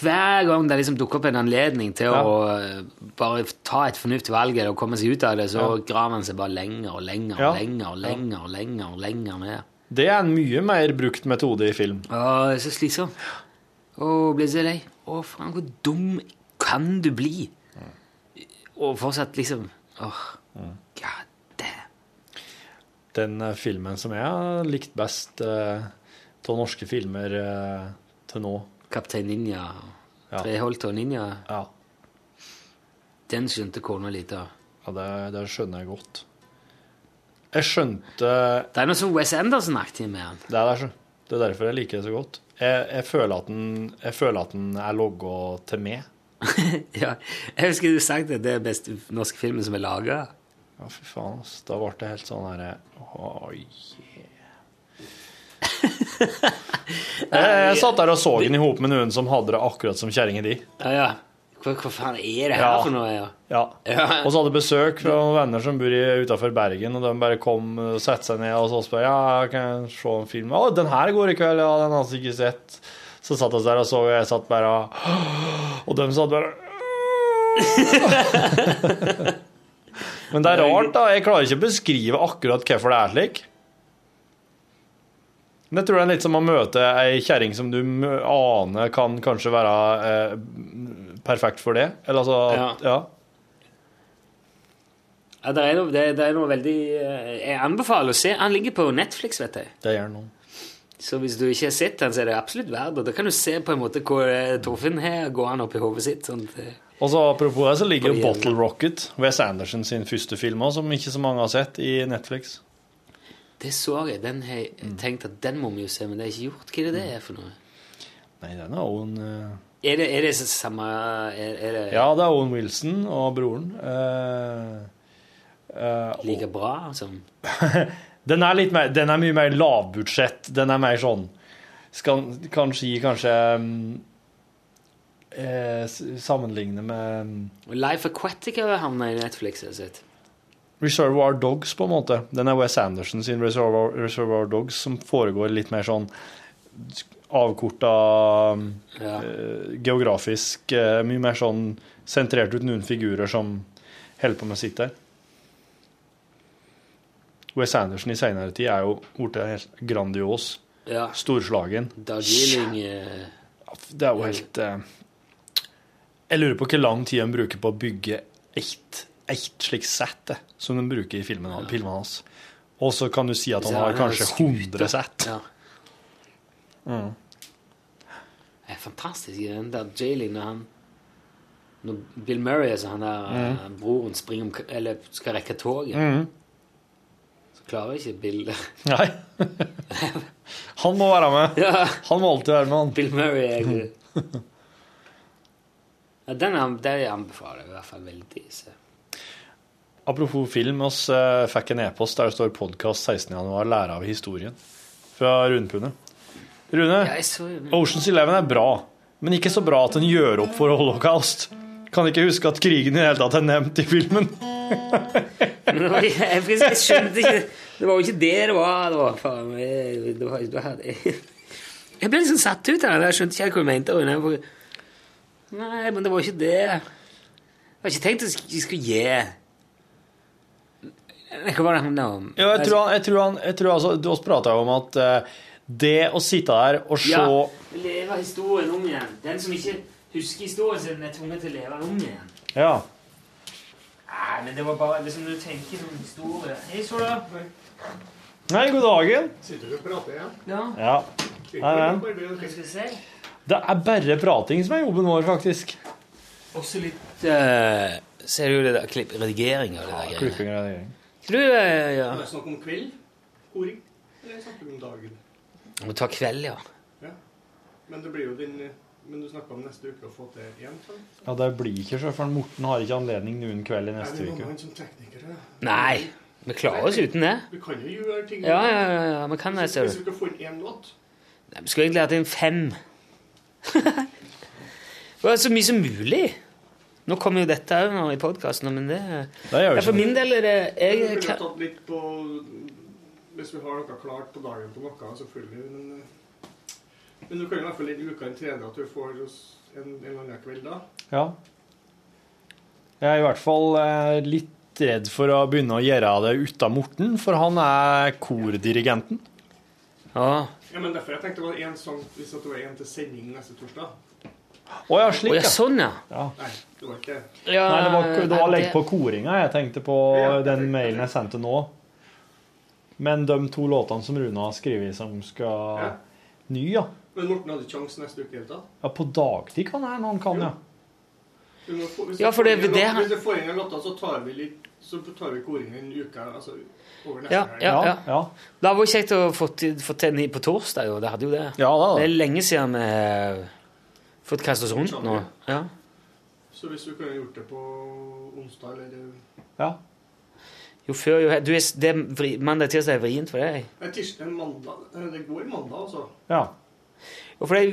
Speaker 2: hver gang det liksom dukker opp en anledning til
Speaker 3: Ja.
Speaker 2: å eh, bare ta et fornuftig valg eller komme seg ut av det, så
Speaker 3: Ja.
Speaker 2: graver man seg bare lenger og lenger
Speaker 3: Ja.
Speaker 2: lenger og lenger og lenger og lenger ned.
Speaker 3: Det er en mye mer brukt metode i film.
Speaker 2: Ja, det er så slitsom. Å, blir så lei. Å, faen, hvor dum kan du bli? Og fortsatt liksom Åh, god damn.
Speaker 3: Den eh, filmen som jeg har likt best eh, av norske filmer eh, til nå
Speaker 2: Kaptein Ninja.
Speaker 3: Ja.
Speaker 2: Treholt og Ninja.
Speaker 3: Ja,
Speaker 2: Den skjønte kona lite av.
Speaker 3: ja det, det skjønner jeg godt. Jeg skjønte
Speaker 2: Det er noe som Wes Anderson-aktig med han.
Speaker 3: Det er, så. Det er derfor jeg liker det så godt. Jeg, jeg, føler, at den, jeg føler at den er logga til meg.
Speaker 2: ja, jeg husker du sa at det er den beste norske filmen som er laga.
Speaker 3: Ja, fy faen. ass. Da ble det helt sånn herre oh, yeah. jeg, jeg satt der og så den i hop med noen som hadde det akkurat som kjerringa di.
Speaker 2: Ja, ja. Hva, hva faen er det her
Speaker 3: Ja.
Speaker 2: for noe? Ja?
Speaker 3: Ja. Og så hadde jeg besøk fra noen venner som bor utafor Bergen, og de bare kom og satte seg ned og så spør ja, kan jeg se en film. Å, den her går i kveld, ja, den har jeg ikke sett. Så satt vi der og så, og jeg satt bare og Og de satt bare Men det er rart, da. Jeg klarer ikke å beskrive akkurat hvorfor det er slik. Jeg tror det er litt som å møte ei kjerring som du aner kan kanskje være eh, perfekt for det. Eller altså
Speaker 2: Ja.
Speaker 3: ja.
Speaker 2: Ja, det, er noe, det, det er noe veldig eh, Jeg anbefaler å se. Han ligger på Netflix, vet jeg.
Speaker 3: Det gjør han
Speaker 2: Så hvis du ikke har sett den, så er det absolutt verdt det. Da kan du se på en måte hvor eh, Torfinn har gående i hodet sitt. Sånn at, eh,
Speaker 3: Og så Apropos det, så ligger Bottle Rocket, Wes Anderson sin første film som ikke så mange har sett, i Netflix.
Speaker 2: Det så jeg. Den har jeg
Speaker 3: Mm.
Speaker 2: tenkt at den må vi jo se, men det er ikke gjort. Hva er det det er for noe?
Speaker 3: Nei, den er Owen uh...
Speaker 2: Er det, er det samme er, er det
Speaker 3: Ja, det er Owen Wilson og broren. Uh, uh,
Speaker 2: like bra som
Speaker 3: Den er, litt mer, den er mye mer lavbudsjett. Den er mer sånn Skal kanskje gi kanskje um, eh, Sammenligne med mm,
Speaker 2: Life Aquatic har havna i Netflix. har sett.
Speaker 3: Reservoir Dogs, på en måte. Den er Wes Anderson sin Reservoir, Reservoir Dogs, som foregår litt mer sånn avkorta
Speaker 2: Ja.
Speaker 3: eh, geografisk. eh, mye mer sånn sentrert ut noen figurer som holder på med sitt der. Wes Anderson i senere tid er jo blitt helt grandios.
Speaker 2: Ja.
Speaker 3: Storslagen.
Speaker 2: Darjeeling eh,
Speaker 3: Det er jo helt eh, Jeg lurer på hvor lang tid Han bruker på å bygge ett, ett slikt sett som de bruker i filmen, filmen hans. Og så kan du si at han har kanskje
Speaker 2: skute.
Speaker 3: 100 sett.
Speaker 2: Ja.
Speaker 3: Mm.
Speaker 2: Det er fantastisk i den Darjeeling når han Når Bill Murray, altså han der
Speaker 3: Mm.
Speaker 2: eh, broren, springer om, eller skal rekke toget,
Speaker 3: Mm.
Speaker 2: så klarer ikke Bill
Speaker 3: Nei. Han må være med.
Speaker 2: Ja.
Speaker 3: Han må alltid være med, han.
Speaker 2: Bill Murray er ja, Den, er den anbefaler jeg i hvert fall veldig. Så.
Speaker 3: Apropos film, oss eh, fikk en e-post der det står 'Podkast 16.1. Lære av historien' fra Rune Pune. Rune,
Speaker 2: så-
Speaker 3: Oceans Eleven er bra, men ikke så bra at den gjør opp for holocaust. Kan ikke huske at krigen i det hele tatt er nevnt i filmen.
Speaker 2: Jeg, skjønte ikke Det var jo ikke det det var. Det var faen det var, det var, Jeg ble liksom satt ut det. Jeg skjønte ikke hva du mente. Nei, men det var ikke det. Jeg har ikke tenkt at jeg skulle gi Hva var det han om?
Speaker 3: Ja, jeg tror, han, jeg tror, han, jeg tror altså, Du også prata jo om at uh, det å sitte der og se
Speaker 2: Ja, leve historien om igjen. Den som ikke husker historien sin, er tvunget til å leve den om igjen.
Speaker 3: Ja.
Speaker 2: Nei, men det var bare liksom når du tenker sånn historie Hei, Sola.
Speaker 3: Nei, god dagen.
Speaker 7: Sitter du og prater igjen?
Speaker 2: Ja.
Speaker 3: Ja. Nei, men.
Speaker 2: Hva skal vi se?
Speaker 3: Det er bare prating som er jobben vår, faktisk.
Speaker 2: Også litt uh, Ser du det der klipp, redigering av det der Ja,
Speaker 3: Klipping og redigering.
Speaker 2: Du, eh, ja.
Speaker 7: Er det snakk om kveld? Koring? Eller snakker du om dagen?
Speaker 2: Må ta kveld, ja.
Speaker 7: Ja. Men det blir jo din Men du snakka om neste uke å få til én, sånn?
Speaker 3: Ja, det blir ikke så, for Morten har ikke anledning noen kveld i
Speaker 7: Er
Speaker 3: neste uke.
Speaker 7: med som tekniker? ja?
Speaker 2: Nei, vi klarer oss uten det.
Speaker 7: Vi kan jo gjøre ting
Speaker 2: Ja, ja, ja, ja, vi kan det,
Speaker 7: Hvis- vi få inn én låt
Speaker 2: Nei, Vi skulle egentlig hatt inn fem. det var så mye som mulig. Nå kommer jo dette òg nå i podkasten, men det,
Speaker 3: Det gjør
Speaker 2: ja, For min del er det jeg,
Speaker 7: jeg,
Speaker 2: kan,
Speaker 7: tatt litt på Hvis vi har noe klart på dagen på noe, selvfølgelig. Men, eh, men du kan i hvert fall i uka en tredje at du får oss en, en eller annen kveld da.
Speaker 3: Ja. Jeg er i hvert fall eh, litt redd for å begynne å gjøre det uten Morten, for han er kordirigenten.
Speaker 2: Ja.
Speaker 7: Ja, men derfor jeg tenkte det var en sånn, hvis det var en til sending neste torsdag.
Speaker 3: Å ja, slik,
Speaker 2: Å, ja, sånn, ja.
Speaker 7: Nei, det var ikke.
Speaker 2: Ja,
Speaker 3: Nei, det var, det var legg på koringa jeg tenkte på den mailen jeg sendte nå. Men de to låtene som Rune har skrevet som skal
Speaker 7: Ja.
Speaker 3: ny, ja.
Speaker 7: Men Morten hadde ikke neste uke i det hele tatt.
Speaker 3: ja. På dagtid kan jeg når han kan, ja.
Speaker 7: Du må få- Hvis
Speaker 2: Ja, for det- det
Speaker 7: låt- Hvis du får inn en låt, så tar vi litt Så tar vi koringen en uke altså, over neste
Speaker 2: Ja,
Speaker 7: helg.
Speaker 2: ja, ja.
Speaker 3: ja.
Speaker 2: Det hadde vært kjekt å få til, få til på torsdag, jo. Det hadde jo det.
Speaker 3: Ja, da.
Speaker 2: Det er lenge siden vi fått kaste oss rundt nå. Ja.
Speaker 7: Så hvis du kunne gjort det på onsdag eller
Speaker 3: Ja.
Speaker 2: Jo før, jo du er, det er vri, Mandag tirsdag er vrient for deg.
Speaker 7: Nei, tirsdag, mandag. eh, Det går i mandag, altså.
Speaker 3: ja.
Speaker 2: Jo, for det,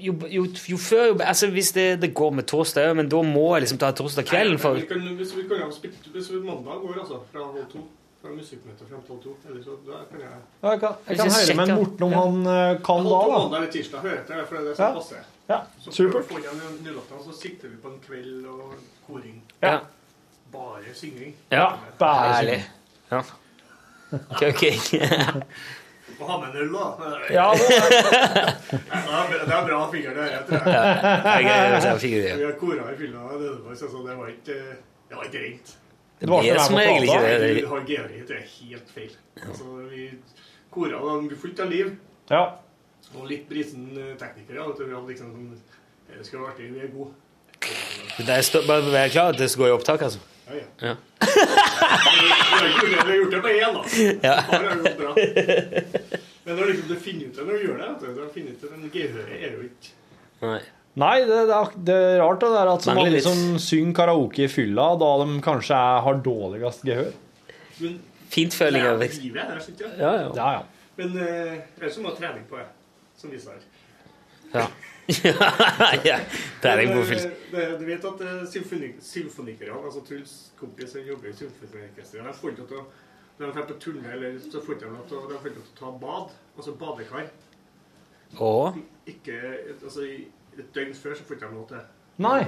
Speaker 2: jo, jo, jo før jo, altså Hvis det, det går med torsdag òg, men da må jeg liksom ta torsdag kvelden for
Speaker 7: Vi kan, hvis vi kan ha spilt Hvis vi mandag går, altså, fra halv to Fra musikkmøtet frem til halv to Eller så da kan jeg
Speaker 11: Ja, Jeg kan, jeg kan høre med. Morten om han eh, kan
Speaker 7: da,
Speaker 11: da,
Speaker 7: to
Speaker 11: da.
Speaker 7: mandag eller tirsdag hører jeg til, for det er det som passer.
Speaker 11: Ja,
Speaker 7: Så
Speaker 11: supert.
Speaker 7: for å få så sikter vi på en kveld og koring.
Speaker 2: Ja.
Speaker 7: Bare synging.
Speaker 2: Ja,
Speaker 11: bare
Speaker 2: Herlig. Ja. Ok,
Speaker 7: Må ha med en øl, da.
Speaker 11: Ja, det
Speaker 7: er- det er bra fingeren det her, tror jeg.
Speaker 2: Ja.
Speaker 7: Vi har kora i fylla, og det var, så det var ikke det var ikke rent.
Speaker 2: Det blir som regel ikke det.
Speaker 7: Vi har georet, det er helt feil. Altså, vi kora vi fullt av liv.
Speaker 11: Ja.
Speaker 7: Og litt brisen eh, teknikere. At vi hadde liksom sånn, Det skal være artig, vi er gode.
Speaker 2: Det er stå, bare vær klar at det skal gå i opptak, altså.
Speaker 7: Ja, ja.
Speaker 2: Ja.
Speaker 7: Vi har gjort det, har det på én, da.
Speaker 2: Ja.
Speaker 7: Det har gått bra. Men når liksom du finner ut det når du gjør det, vet du, du finner ut det, men gehøret er jo ikke
Speaker 2: Nei.
Speaker 11: Nei, det, det, er, det er rart det der at så mange som synger karaoke i fylla, da de kanskje er, har dårligst gehør.
Speaker 7: Men
Speaker 2: følelse, av
Speaker 7: det
Speaker 2: vekst. Ja, ja.
Speaker 11: Ja, ja.
Speaker 7: Men eh, det er som å ha trening på det, som viser her.
Speaker 2: Ja. ja. Trening er
Speaker 7: Men,
Speaker 2: fyll.
Speaker 7: eh, Du vet at eh, symfoni, symfonikere, altså Truls kompis som jobber i symfoniorkesteret, de får ikke til å når de på turné, eller så får de til å ikke ta bad, altså badekar.
Speaker 2: Og
Speaker 7: Ikke, altså i et døgn før så får ikke de lov til
Speaker 11: Nei.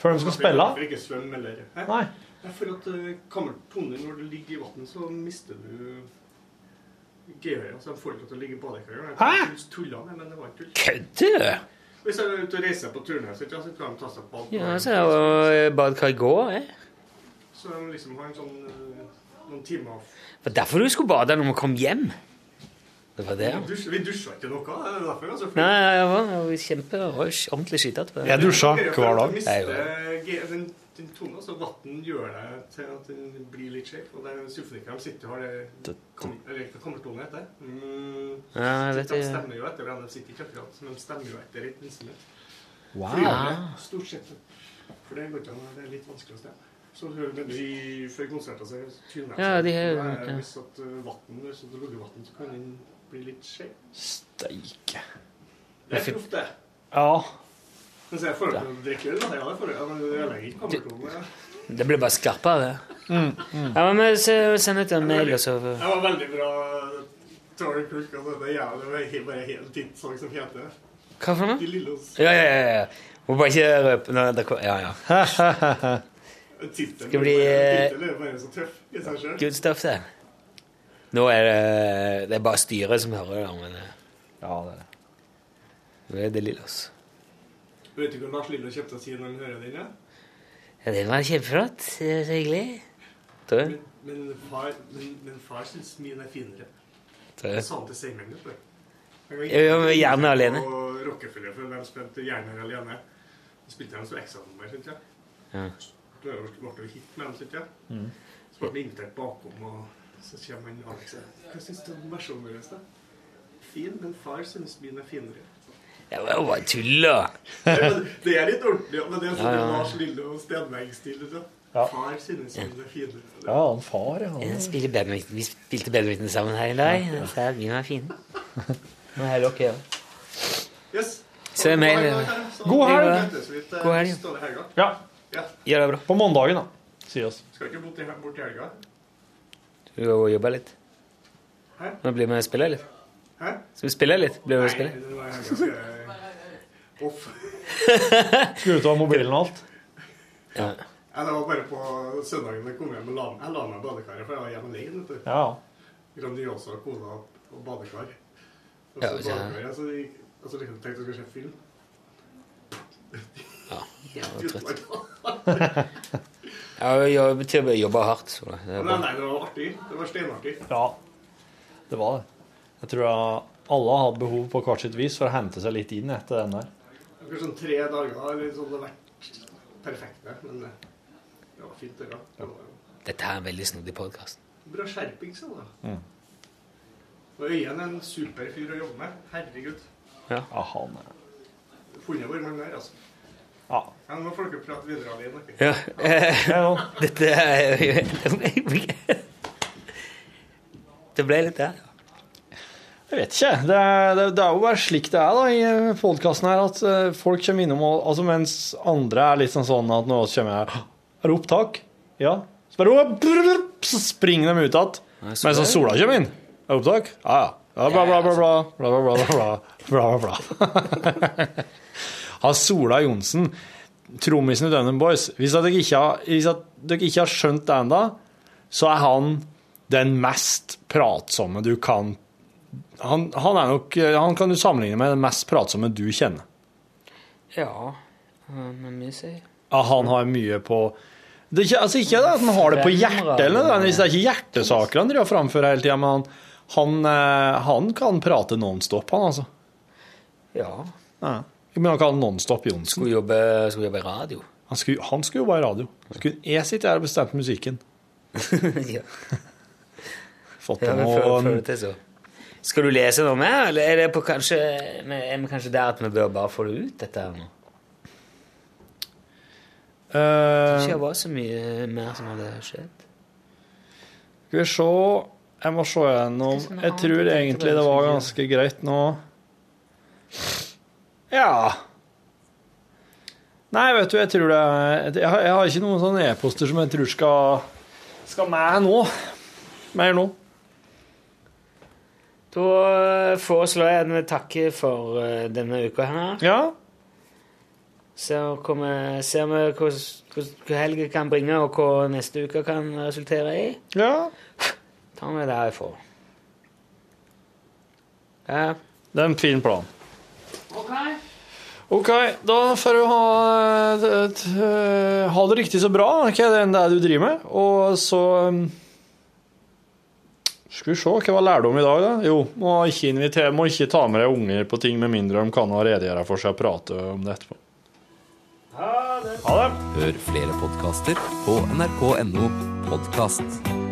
Speaker 11: Før de skal spille?
Speaker 7: For ikke svømme eller?
Speaker 11: Nei.
Speaker 7: For at uh, kammertonen, når du ligger i vann, så mister du gehøret. Altså, de får ikke lov til å ligge i badekar.
Speaker 2: Hæ?
Speaker 7: Tulla med, men det var ikke tull.
Speaker 2: Kødder du?
Speaker 7: Hvis jeg er ute og reiser på turné, så så kan de ta seg et bad.
Speaker 2: Ja, så er det jo badekar i går, eh?
Speaker 7: Så de liksom har en sånn eh, noen timer
Speaker 2: Det var derfor du skulle bade når vi kom hjem. Det var det, ja.
Speaker 7: Vi dusja, vi dusja ikke noe. Det er derfor, altså.
Speaker 2: Nei, jeg var, jeg var kjempe, jeg var ordentlig skitete.
Speaker 11: Jeg dusja hver dag.
Speaker 2: Jeg
Speaker 7: mister den, den tunga, så vann gjør det til at den blir litt skjev. Og det er symfonikerne sitter og har det Eller hva kammertone heter. Mm,
Speaker 2: Ja,
Speaker 7: de stemmer jo etter hverandre. De sitter ikke akkurat, men de stemmer jo etter et instrument.
Speaker 11: Wow.
Speaker 7: Flyvende, Stort sett. For det går ikke an. Det er litt vanskelig å stemme. Så hører du de før konserter så tyner
Speaker 2: Ja, de
Speaker 7: Det er- Hvis at uh, vatten, hvis det lugger vann, så kan den bli litt skjev.
Speaker 11: Steike.
Speaker 7: Det er proft, det.
Speaker 11: Ja.
Speaker 7: Men jeg får til å drikke øl, da. Ja, det er forhold. Men det ødelegger ikke kammertonen.
Speaker 2: Det ble bare skarpere, det.
Speaker 11: Mm, mm.
Speaker 2: Ja, men se- Send ut en mail, og så
Speaker 7: Det var veldig bra. Tårn Kulk, altså. Det er bare helt tidssang som heter.
Speaker 2: Hva for noe?
Speaker 7: De lille
Speaker 2: oss ja, ja. ja. Må bare ikke røpe Nå, det Ja, ja.
Speaker 7: Tittelen
Speaker 2: Skal bli eh,
Speaker 7: er bare så tøff i seg selv.
Speaker 2: good stuff, det. Nå er det Det er bare styret som hører det, men eh,
Speaker 11: Ja, det er
Speaker 2: Nå er det Lillos.
Speaker 7: Vet du hva Lars Lillo kjøpte å si når han hører den? Ja?
Speaker 2: Ja, det var kjempeflott. Det Så hyggelig.
Speaker 7: Men, men, far, men, men far syns min er finere. Det
Speaker 2: jeg.
Speaker 7: sa han til Seimen. Han
Speaker 2: gjerne alene.
Speaker 7: Og Rockefeller, for de spilte Gjerne alene. Da spilte de så ekstranummer, syns jeg.
Speaker 2: Ja.
Speaker 7: Da ble det hit med dem, syns jeg.
Speaker 11: Mm.
Speaker 7: Så ble vi invitert bakom, og så kommer han Alex Hva syns du om versjonen vår? Fin, men far syns min er finere.
Speaker 2: Det var jo bare tull, da.
Speaker 7: Ja, det er litt ordentlig, ja, men det er sånn
Speaker 2: Ja, ja.
Speaker 7: Lars Lille og Stenberg-stil. liksom.
Speaker 11: Ja.
Speaker 7: Far synes min er finere.
Speaker 11: Ja, han far, ja.
Speaker 2: Han... spiller badminton. Vi spilte badminton sammen her i dag. Så er mine var fine. Nå er dere ja.
Speaker 7: Yes.
Speaker 2: Så er mail.
Speaker 11: God helg.
Speaker 2: God helg.
Speaker 11: Ja.
Speaker 7: Ja.
Speaker 2: Gjør det bra.
Speaker 11: På mandagen, da. Sier oss.
Speaker 7: Skal ikke bort i, helga?
Speaker 2: Du gå og jobber litt.
Speaker 7: Hæ?
Speaker 2: Nå blir vi med og spiller litt.
Speaker 7: Hæ?
Speaker 2: Skal vi spille litt? Blir vi med og
Speaker 7: Nei, jeg.
Speaker 11: Skal du ta mobilen og alt?
Speaker 2: Ja.
Speaker 7: Ja, det var bare på søndagen jeg kom hjem og la, jeg la meg i badekaret, for jeg var hjemme alene. vet du.
Speaker 11: Ja.
Speaker 7: Grandiosa, kona og badekar. Og så
Speaker 2: ja,
Speaker 7: badekaret, så gikk- og så liksom tenkte jeg skulle se film.
Speaker 2: Ja, jeg var trøtt.
Speaker 7: ja,
Speaker 2: Jeg å jobbe hardt. Så det det,
Speaker 7: Nei, nei, det var artig. Det var steinartig.
Speaker 11: Ja, det var det. Jeg tror jeg alle har hatt behov på hvert sitt vis for å hente seg litt inn etter den der.
Speaker 7: Det var sånn tre dager eller sånn, det har vært perfekte, men eh, det var fint. Det, da. det
Speaker 2: Dette er en veldig snodig podkast.
Speaker 7: bra skjerping, så da.
Speaker 11: Mm.
Speaker 7: Og Øyen er en super fyr å jobbe med. Herregud.
Speaker 2: Ja.
Speaker 11: Ja, han er
Speaker 7: Funnet hvor man er, altså.
Speaker 11: Ja.
Speaker 7: Ja, nå får dere prate videre alene. det.
Speaker 2: Ja. ja. Dette er Det ble litt der.
Speaker 3: Jeg vet ikke. Det er, det, det er jo bare slik det er da i podkasten her, at eh, folk kommer innom og altså Mens andre er litt sånn sånn at når vi kommer her Er det opptak? Ja. Så, bare, så springer de ut igjen. Mens så sola kommer inn. Er det opptak? Ja, ja. bla, bla, bla, bla, bla, bla, bla, bla, bla, bla. Han Sola Johnsen, trommisen i Dunham Boys Hvis dere ikke har, dere ikke har skjønt det ennå, så er han den mest pratsomme du kan han, han er nok Han kan du sammenligne med den mest pratsomme du kjenner.
Speaker 2: Ja, men mye si.
Speaker 3: Ja, han har mye på det er ikke, altså ikke det at han har det på hjertet, eller nødvendigvis. Det er ikke hjertesaker han driver og framfører hele tida, men han, han, eh, han kan prate nonstop, han altså.
Speaker 2: Ja.
Speaker 3: Ja. Men han kan nonstop Johnsen.
Speaker 2: Skulle jobbe, skulle jobbe i radio.
Speaker 3: Han skulle, han skulle jobbe i radio. Skulle jeg sitte her og bestemt musikken?
Speaker 2: ja.
Speaker 3: Fått
Speaker 2: Ja, føler- føler til så. Skal du lese noe mer, eller er det på kanskje, er vi kanskje der at vi bør bare få det ut, dette her nå?
Speaker 3: Uh,
Speaker 2: Ikke det var så mye mer som hadde skjedd.
Speaker 3: Skal vi se Jeg må se gjennom Jeg tror egentlig det var ganske greit nå. Ja. Nei, vet du, jeg tror det er Jeg har, jeg har ikke noen sånne e-poster som jeg tror skal skal med nå. Mer nå.
Speaker 2: Da eh, foreslår jeg at vi takker for eh, denne uka her.
Speaker 3: Ja.
Speaker 2: Så kommer, ser vi hva, hva, helga kan bringe, og hva neste uke kan resultere i.
Speaker 3: Ja.
Speaker 2: Tar vi derifra. Ja.
Speaker 3: Det er en fin plan. OK, OK, da får du ha, et- ha det riktig så bra, hva det enn det er du driver med. Og så um, Skal vi se, hva var lærdom i dag, da? Jo, må ikke, invitere, må ikke ta med deg unger på ting med mindre de kan ha redegjøre for seg og prate om det etterpå. Ha det.
Speaker 12: Hør flere podkaster på nrk.no podkast.